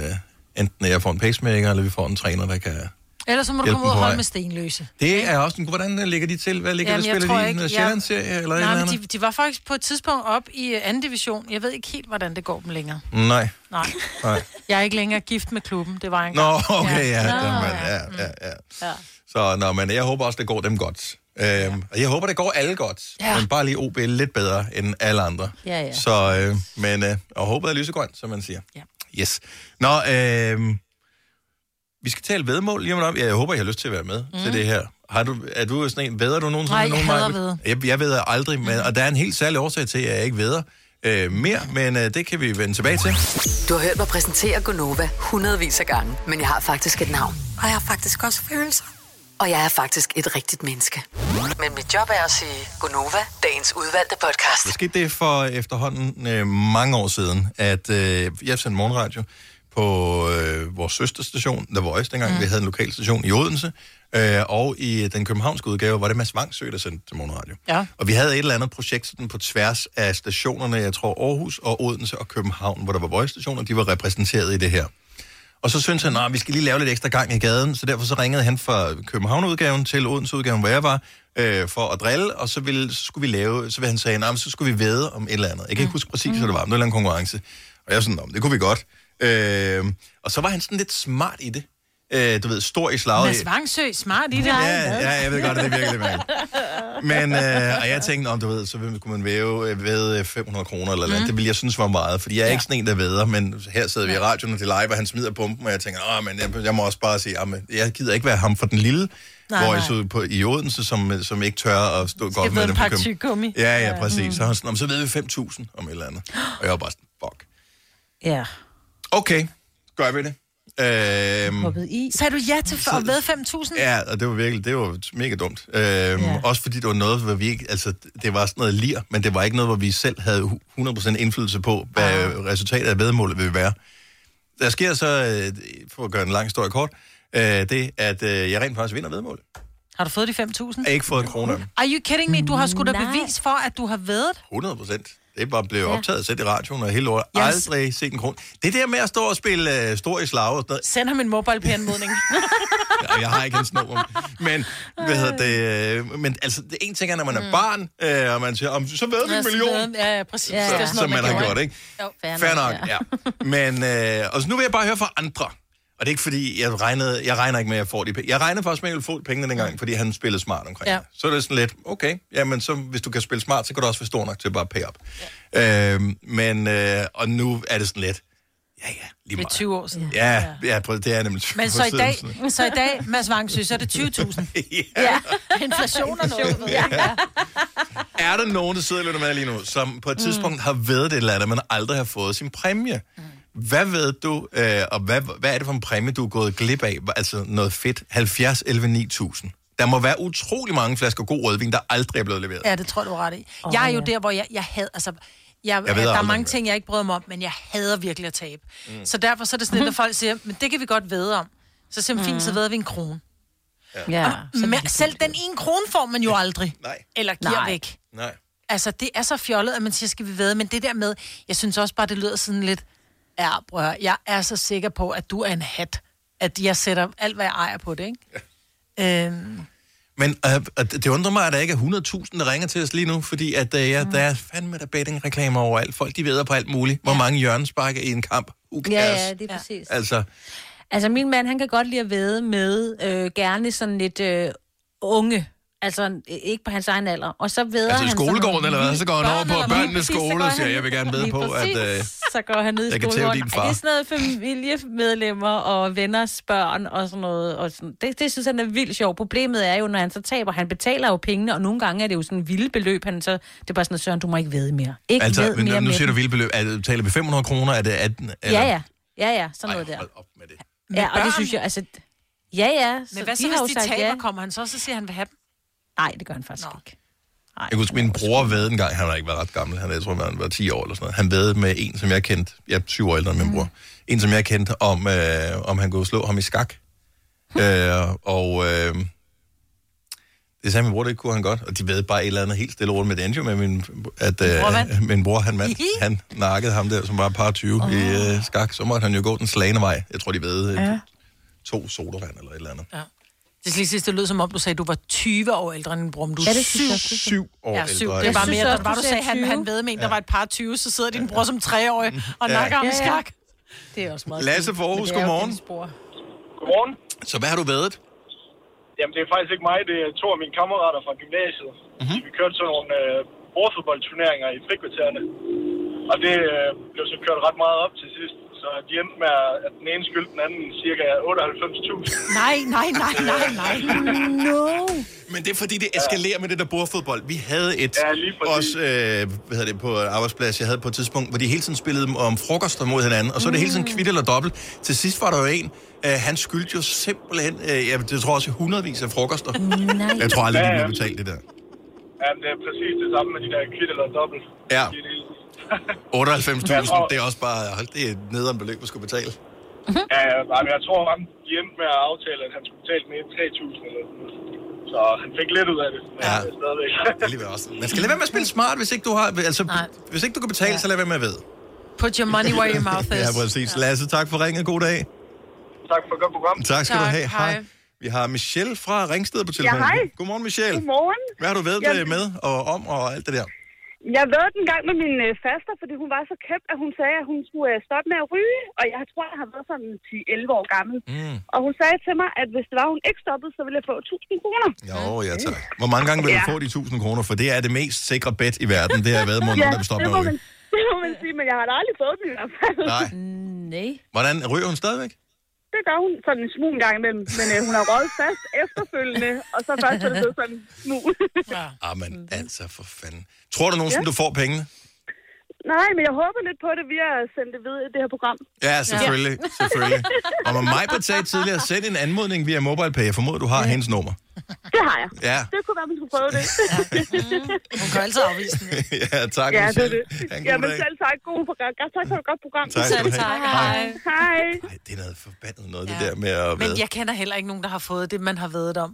enten at jeg får en pacemaker, eller vi får en træner, der kan... Ellers så må du komme ud og holde med stenløse. Det er også en... Hvordan ligger de til? Hvad ligger Jamen, der spiller de i en Sjællandsserie eller Nej, eller men de, de var faktisk på et tidspunkt op i øh, anden division. Jeg ved ikke helt, hvordan det går dem længere. Nej. Nej. Nej. Jeg er ikke længere gift med klubben. Det var en Nå, okay, ja. Nå, ja, man, ja. ja, ja, ja. Ja. Så nå, men jeg håber også, det går dem godt. Øhm, og jeg håber, det går alle godt. Ja. Men bare lige OB lidt bedre end alle andre. Ja, ja. Så, øh, men, øh, og håbet er lysegrønt, som man siger. Ja. Yes. Nå, øh, vi skal tale vedmål lige om lidt. Jeg håber, I har lyst til at være med mm. til det her. Har du, er du sådan en, væder du nogensinde Nej, med jeg nogen, hader vædde. Jeg, jeg væder aldrig, men, og der er en helt særlig årsag til, at jeg ikke væder øh, mere, men øh, det kan vi vende tilbage til. Du har hørt mig præsentere Gonova hundredvis af gange, men jeg har faktisk et navn. Og jeg har faktisk også følelser. Og jeg er faktisk et rigtigt menneske. Men mit job er at sige Gonova, dagens udvalgte podcast. Der skete det for efterhånden øh, mange år siden, at øh, jeg sendte morgenradio på øh, vores søsterstation, The Voice, dengang mm. vi havde en lokal station i Odense, øh, og i den københavnske udgave var det Mads Vangsø, der sendte til morgenradio. Ja. Og vi havde et eller andet projekt sådan på tværs af stationerne, jeg tror Aarhus og Odense og København, hvor der var Voice-stationer, de var repræsenteret i det her. Og så syntes han, at vi skal lige lave lidt ekstra gang i gaden, så derfor så ringede han fra København-udgaven til Odense-udgaven, hvor jeg var, øh, for at drille, og så, ville, så skulle vi lave, så ville han sige, nah, så skulle vi væde om et eller andet. Jeg kan ikke huske præcis, hvad det var, men det var en eller anden konkurrence. Og jeg var sådan, "Nå, men det kunne vi godt. Øh, og så var han sådan lidt smart i det. Øh, du ved, stor i slaget. Mads Vangsø, smart i det. Ja, ja, jeg ved godt, at det er virkelig mærkeligt. Men, øh, og jeg tænkte, om du ved, så kunne man væve øh, ved 500 kroner eller mm. Det ville jeg synes var meget, fordi jeg er ja. ikke sådan en, der væder, men her sidder vi i radioen, og det er live, og han smider pumpen, og jeg tænker, åh, men jeg, jeg må også bare sige, jamen, jeg gider ikke være ham for den lille, Nej, hvor jeg så på, i Odense, som, som ikke tør at stå godt Skal med dem. Køben- tyggegummi. Ja, ja, præcis. Mm. Så, han sådan, "Nå, men så ved vi 5.000 om et eller andet. Og jeg var bare sådan, fuck. Ja. Okay, gør vi det. Øhm, Hoppet i. Sagde du ja til for at ved 5.000? Ja, og det var virkelig, det var mega dumt. Øhm, ja. Også fordi det var noget, hvor vi ikke, altså det var sådan noget lir, men det var ikke noget, hvor vi selv havde 100% indflydelse på, hvad ah. resultatet af vedmålet ville være. Der sker så, øh, for at gøre en lang historie kort, øh, det, at øh, jeg rent faktisk vinder vedmålet. Har du fået de 5.000? Jeg har ikke fået en krone. Are you kidding me? Du har sgu da bevis for, at du har været. 100 procent. Det er bare blevet Ja. optaget og sendt i radioen og hele året. Yes. Aldrig set en krone. Det der med at stå og spille øh, stor i slag og sådan Send ham en mobile-anmodning. Ja, jeg har ikke hans nummer. Men, hvad hedder det, øh, men altså, det ene ting er, når man er barn, øh, og man siger, om, så ved vi en million. Ja, ja, præcis. Ja, Det er ja. sådan som noget, man har gjort, ikke? Jo, fair, Fair nok, ja. Men, øh, og så nu vil jeg bare høre fra andre. Og det er ikke fordi, jeg, regnede, jeg regner ikke med, at jeg får de penge. Jeg regnede faktisk med, at jeg få pengene dengang, fordi han spillede smart omkring Ja. ja. Så er det sådan lidt, okay, jamen så, hvis du kan spille smart, så kan du også være stor nok til at bare pay up. Ja. Øhm, men, øh, og nu er det sådan lidt, ja ja, lige Det er meget. 20 år siden. Ja, ja, prøv, det er nemlig Men så i dag, så i dag, Mads Vangsø, så er det 20.000. ja. Inflation og noget. Ja. Er der nogen, der sidder og lytter med lige nu, som på et tidspunkt har ved det eller andet, men aldrig har fået sin præmie? Hvad ved du, øh, og hvad, hvad er det for en præmie, du er gået glip af? Altså noget fedt. 70, 11, 9000. Der må være utrolig mange flasker god rødvin, der aldrig er blevet leveret. Ja, det tror jeg, du er ret i. Jeg er jo der, hvor jeg, jeg havde, altså, jeg, Jeg ved der er mange ting, jeg ikke bryder mig om, men jeg hader virkelig at tabe. Mm. Så derfor så er det sådan lidt, at folk siger, men det kan vi godt vede om. Så siger man, fint, så ved vi en krone. Ja. Og, men selv den ene krone får man jo aldrig. Nej. Eller giver Nej. væk. Nej. Altså, det er så fjollet, at man siger, skal vi ved, men det der med, jeg synes også bare, det lyder sådan lidt, ja, bror, jeg er så sikker på, at du er en hat. At jeg sætter alt, hvad jeg ejer på det, ikke? Ja. Øhm, Men øh, det undrer mig, at der ikke er 100.000, der ringer til os lige nu, fordi at, øh, ja, der er fandme der betting-reklamer overalt. Folk, de ved på alt muligt. Hvor mange hjørnespark er i en kamp? Who Ja, cares? ja, det er præcis. Altså, Altså, min mand, han kan godt lide at væde med øh, gerne sådan lidt øh, unge. Altså, ikke på hans egen alder. Og så væder altså han skolegården sådan eller hvad? Så går han over på børnenes skole og siger, jeg vil gerne vide på, at... Øh, så går han ned i Jeg skolegården. din Er det sådan noget familiemedlemmer og venners børn og sådan noget? Og sådan. Det, det synes han er vildt sjovt. Problemet er jo, når han så taber, han betaler jo pengene, og nogle gange er det jo sådan en vilde beløb. Han så, det er bare sådan, Søren, du må ikke ved mere. Ikke Altså, ved men mere nu siger du dem. vildt beløb. Er det, taler vi 500 kroner? Er det 18? Eller? Ja, ja. Ja, ja, sådan noget der. Med Ja, og det synes jeg, altså... Ja, ja. Men hvad så, hvis de taber, ja. kommer han så, så siger han, vil have dem? Nej, det gør han faktisk ikke. Jeg kan huske, min bror ved en gang, han har ikke været ret gammel, han er, jeg tror, han var 10 år eller sådan noget. Han ved med en, som jeg kendte, jeg er syv år ældre end min bror, en, som jeg kendte, om, øh, om han kunne slå ham i skak. øh, og øh, det sagde min bror, det kunne han godt, og de ved bare et eller andet helt stille rundt med det endte med, min, at øh, min bror, han, vandt. han nakkede ham der, som var par 20 oh. i øh, skak. Så måtte han jo gå den slagende vej. Jeg tror, de ved øh, Ja. to sodavand eller et eller andet. Ja. Det lige sidst, det lød som om, du sagde, at du var 20 år ældre end men du er det syv. Syv år ja, syv. ældre. Det er synes mere, da du sagde, han, 20. han ved med en, der var et par 20, så sidder din bror som treårig og Ja. nakker ham i Ja, ja. skak. Det er også meget Lasse fra Aarhus, godmorgen. Godmorgen. Så hvad har du været? Jamen, det er faktisk ikke mig. Det er to af mine kammerater fra gymnasiet. Mm-hmm. Vi kørte sådan nogle øh, bordfodboldturneringer i frikvartererne. Og det øh, blev så kørt ret meget op til sidst. Så de endte med, at den ene skyldte den anden cirka 98.000. Nej, nej, nej, nej, nej. No. Men det er fordi, det eskalerer med det der bordfodbold. Vi havde et, Ja, også øh, hvad hedder det, på arbejdsplads, jeg havde på et tidspunkt, hvor de hele tiden spillede om frokoster mod hinanden, og så er det hele tiden Mm. kvitt eller dobbelt. Til sidst var der jo en, øh, han skyldte jo simpelthen, øh, jeg, jeg tror også hundredvis af frokoster. Nej. Jeg tror aldrig, de Ja, ja. blev betalt det der. Ja, det er præcis det samme med de der kvitt eller dobbelt. Ja. De er det- 98.000, det er også bare, hold, det er nederen beløb, at skulle betale. Ja, ja, nej, men jeg tror, han de endte med at aftale, at han skulle betale mere end 3.000 eller sådan. Så han fik lidt ud af det, men Ja. ja. stadigvæk. Alligevel også. Man skal lade være med at spille smart, hvis ikke du har, altså, Nej. hvis ikke du kan betale, så lad være med at ved. Put your money where your mouth is. Ja, præcis. Lasse, tak for ringet. God dag. tak for et godt program. Tak skal du Tak, have. hej. Vi har Michelle fra Ringsted på telefonen. hej. Godmorgen, Michelle. Godmorgen. Hvad har du været Jamen- med og om og alt det der? Jeg ved en gang med min øh, faster, fordi hun var så kæmpe, at hun sagde, at hun skulle øh, stoppe med at ryge. Og jeg tror, jeg har været sådan 10-11 år gammel. Mm. Og hun sagde til mig, at hvis det var, hun ikke stoppede, så ville jeg få 1000 kroner. Jo, ja tak. Hvor mange gange vil du Ja. få de 1000 kroner? For det er det mest sikre bet i verden. Det har været mod nogen, der vil stoppe det med at man, ryge. det må man sige, men jeg har aldrig fået dem i hvert fald. Nej. Nej. Hvordan ryger hun stadigvæk? Det gør hun sådan en smug en gang imellem, men øh, hun har røget fast efterfølgende, og så først er det blevet sådan en smug. Ja. Ah, men altså for fanden. Tror du nogensinde, Ja. du får pengene? Nej, men jeg håber lidt på det via at sende det videre i det her program. Ja, selvfølgelig. selvfølgelig. Og med mig på sagde tidligere, send en anmodning via MobilePay. Jeg formoder, du har hendes nummer. Det har jeg. Ja. Det kunne være, man skulle prøve det. Hun kan altid afvise den. ja, tak, ja, det er det. Ha' en god Jamen dag. selv tak. God program. Tak for et godt program. Tak have. Tak, Hej. hej. Ej, det er noget forbandet noget, Ja. det der med at Men jeg kender heller ikke nogen, der har fået det, man har vedet om.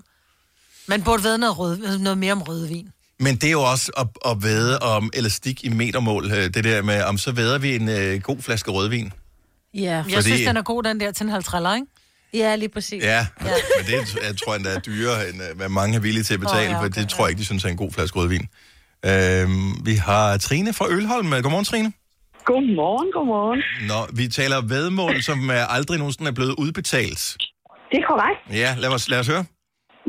Man burde vide noget, rød, noget mere om rødvin. Men det er jo også at, at væde om elastik i metermål. øh, Det der med, om så væder vi en øh, god flaske rødvin. Ja. Jeg Fordi- synes, den er god, den der til en halv triller, ikke? Ja, lige præcis. Ja, ja. men det jeg tror endda er dyrere, end øh, hvad mange er villige til at betale, Åh, ja, for okay, det tror jeg ikke, de synes er en god flaske rødvin. Øhm, vi har Trine fra Ølholm. Godmorgen, Trine. Godmorgen, godmorgen. Nå, vi taler vedmål, som aldrig nogensinde er blevet udbetalt. Det er korrekt. Ja, lad os, lad os høre.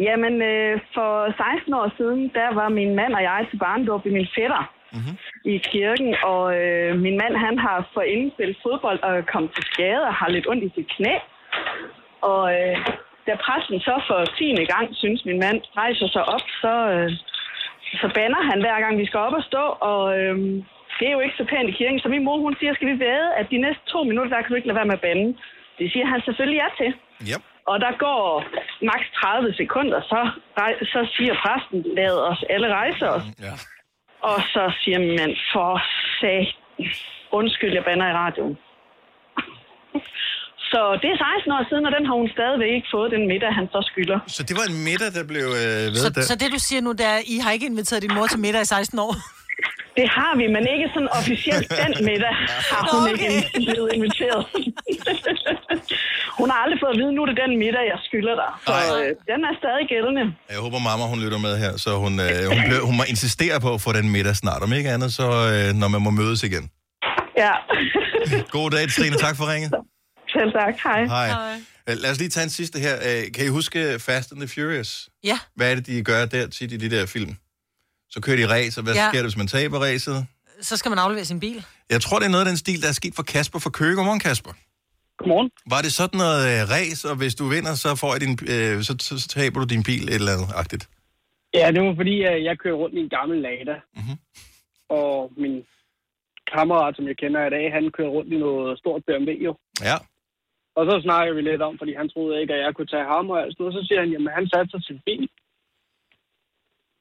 Jamen, øh, for 16 år siden, der var min mand og jeg til barndåb i min fætter mm-hmm. i kirken, og øh, min mand, han har forinden spillet fodbold og kom til skade og har lidt ondt i sit knæ. Og øh, da præsten så for tiende gang synes, min mand rejser sig op, så, øh, så banner han hver gang, vi skal op og stå, og øh, det er jo ikke så pænt i kirken. Så min mor, hun siger, skal vi væde, at de næste to minutter, der kan du ikke lade være med at bande. Det siger han selvfølgelig ja til. Yep. Og der går maks 30 sekunder, så, så siger præsten, lad os alle rejse os. Ja. Og så siger mand, for sag, undskyld, jeg bander i radioen. Så det er 16 år siden, og den har hun stadigvæk ikke fået, den middag, han så skylder. Så det var en middag, der blev øh, ved Så, der. så det, du siger nu, det er, I har ikke inviteret din mor til middag i 16 år? Det har vi, men ikke sådan officielt den middag har hun Nå, ikke okay. blevet inviteret. hun har aldrig fået at vide, nu er det den middag, jeg skylder dig. Så øh, den er stadig gældende. Jeg håber, mamma hun lytter med her, så hun, øh, hun, blev, hun må insistere på at få den middag snart. Om ikke andet, så øh, når man må mødes igen. Ja. God dag, Trine. Tak for ringet. Selv tak. Hej. Hej. Øh, Lad os lige tage en sidste her. Øh, Kan I huske Fast and the Furious? Ja. Hvad er det, de gør der tit i de der film? Så kører de race, og hvad Ja. sker der, hvis man taber racet? så skal man aflevere sin bil. Jeg tror, det er noget af den stil, der er sket for Kasper fra Køge. Godmorgen, Kasper. Godmorgen. Var det sådan noget øh, race, og hvis du vinder, så, får jeg din, øh, så, så, så taber du din bil et eller andet agtigt? Ja, det var fordi, at jeg kører rundt i en gammel Lada. Mhm. Og min kammerat, som jeg kender i dag, han kører rundt i noget stort BMW jo. Ja. Og så snakker vi lidt om, fordi han troede ikke, at jeg kunne tage ham og alt sådan noget. Så siger han, jamen han satte sig til bil.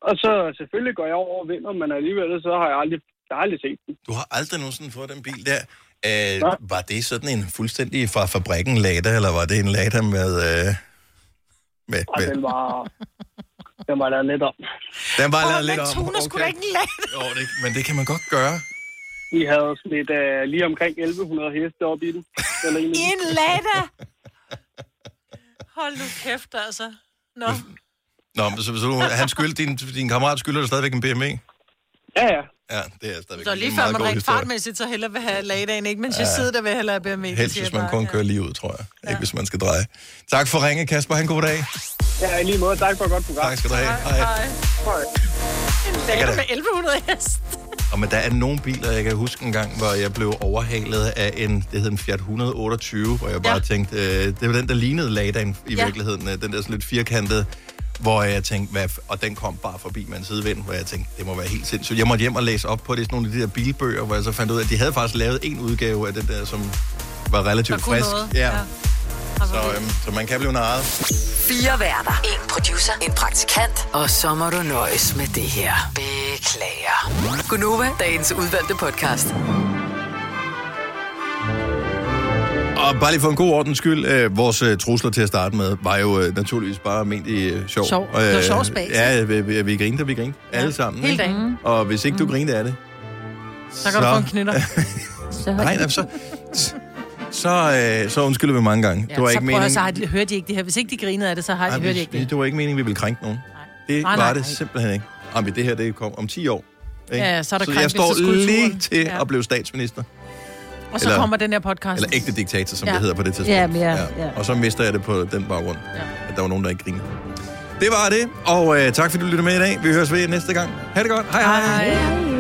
Og så selvfølgelig går jeg over og vinder, men alligevel så har jeg aldrig, jeg har aldrig set den. Du har aldrig nogensinde fået den bil der. Øh, var det sådan en fuldstændig fra fabrikken Lada, eller var det en Lada med... Øh, med, Og den var, den var lavet lidt om. Den var lavet lidt om. sgu da ikke en Lada. Jo, det, men det kan man godt gøre. Vi havde lidt uh, lige omkring 1100 heste op i den. Eller I en Lada! Hold nu kæft, altså. Nå. Nå, men så, så du, han skyld, din, din kammerat skylder dig stadigvæk en BMW? Ja, ja. Ja, det er stadigvæk Så lige en før man rent fartmæssigt, så hellere vil have lagdagen, ikke? Mens Ja. jeg sidder der, vil hellere have BMW. Helst, hvis man kun kører lige ud, tror jeg. Ja. Ikke hvis man skal dreje. Tak for ringe, Kasper. Han god dag. Ja, i lige måde. Tak for et godt program. Tak skal du have. Hej. Hej. En kan Lada da- med 1100 hest. Og men der er nogle biler, jeg kan huske en gang, hvor jeg blev overhalet af en, det hed en Fiat 128, hvor jeg bare ja. tænkte, øh, det var den, der lignede Ladaen i Ja. ja. virkeligheden, øh, den der sådan lidt firkantede, hvor jeg tænkte, hvad, og den kom bare forbi med en sidevind, hvor jeg tænkte, det må være helt sindssygt. Jeg måtte hjem og læse op på det, sådan nogle af de der bilbøger, hvor jeg så fandt ud af, at de havde faktisk lavet en udgave af den der, som var relativt frisk. noget, Ja. ja. Så, øhm, så man kan blive narret. Fire værter. En producer. En praktikant. Og så må du nøjes med det her. Beklager. Gunova, dagens udvalgte podcast. Og bare lige for en god ordens skyld, øh, vores øh, trusler til at starte med, var jo øh, naturligvis bare ment i øh, sjov. Sjov. Det var sjov spas, Ja, vi, vi, vi grinte, og vi grinte. Ja. Alle sammen. Hele ikke? dagen. Og hvis ikke du Mm. grinte af det, Så kan du få en knytter. Nej, nej, så, så, øh, så undskylder vi mange gange. Ja, det var så ikke prøv at, meningen. så har de, hørte de ikke det her. Hvis ikke de grinede af det, så har de Nej, hørt vi- ikke det. det var ikke meningen, vi ville krænke nogen. Det Nej, var nej, det nej. simpelthen ikke. Jamen, det her, det kom om 10 år. Ikke? Ja, så er der så jeg står lige til Ja. at blive statsminister. Og så Eller- kommer den her podcast. Eller ægte diktator, som Ja. det hedder på det tidspunkt. Ja, men ja, ja. Og så mister jeg det på den baggrund, ja. at der var nogen, der ikke grinede. Det var det, og øh, tak fordi du lyttede med i dag. Vi høres ved næste gang. Ha' det godt. Hej hej. hej.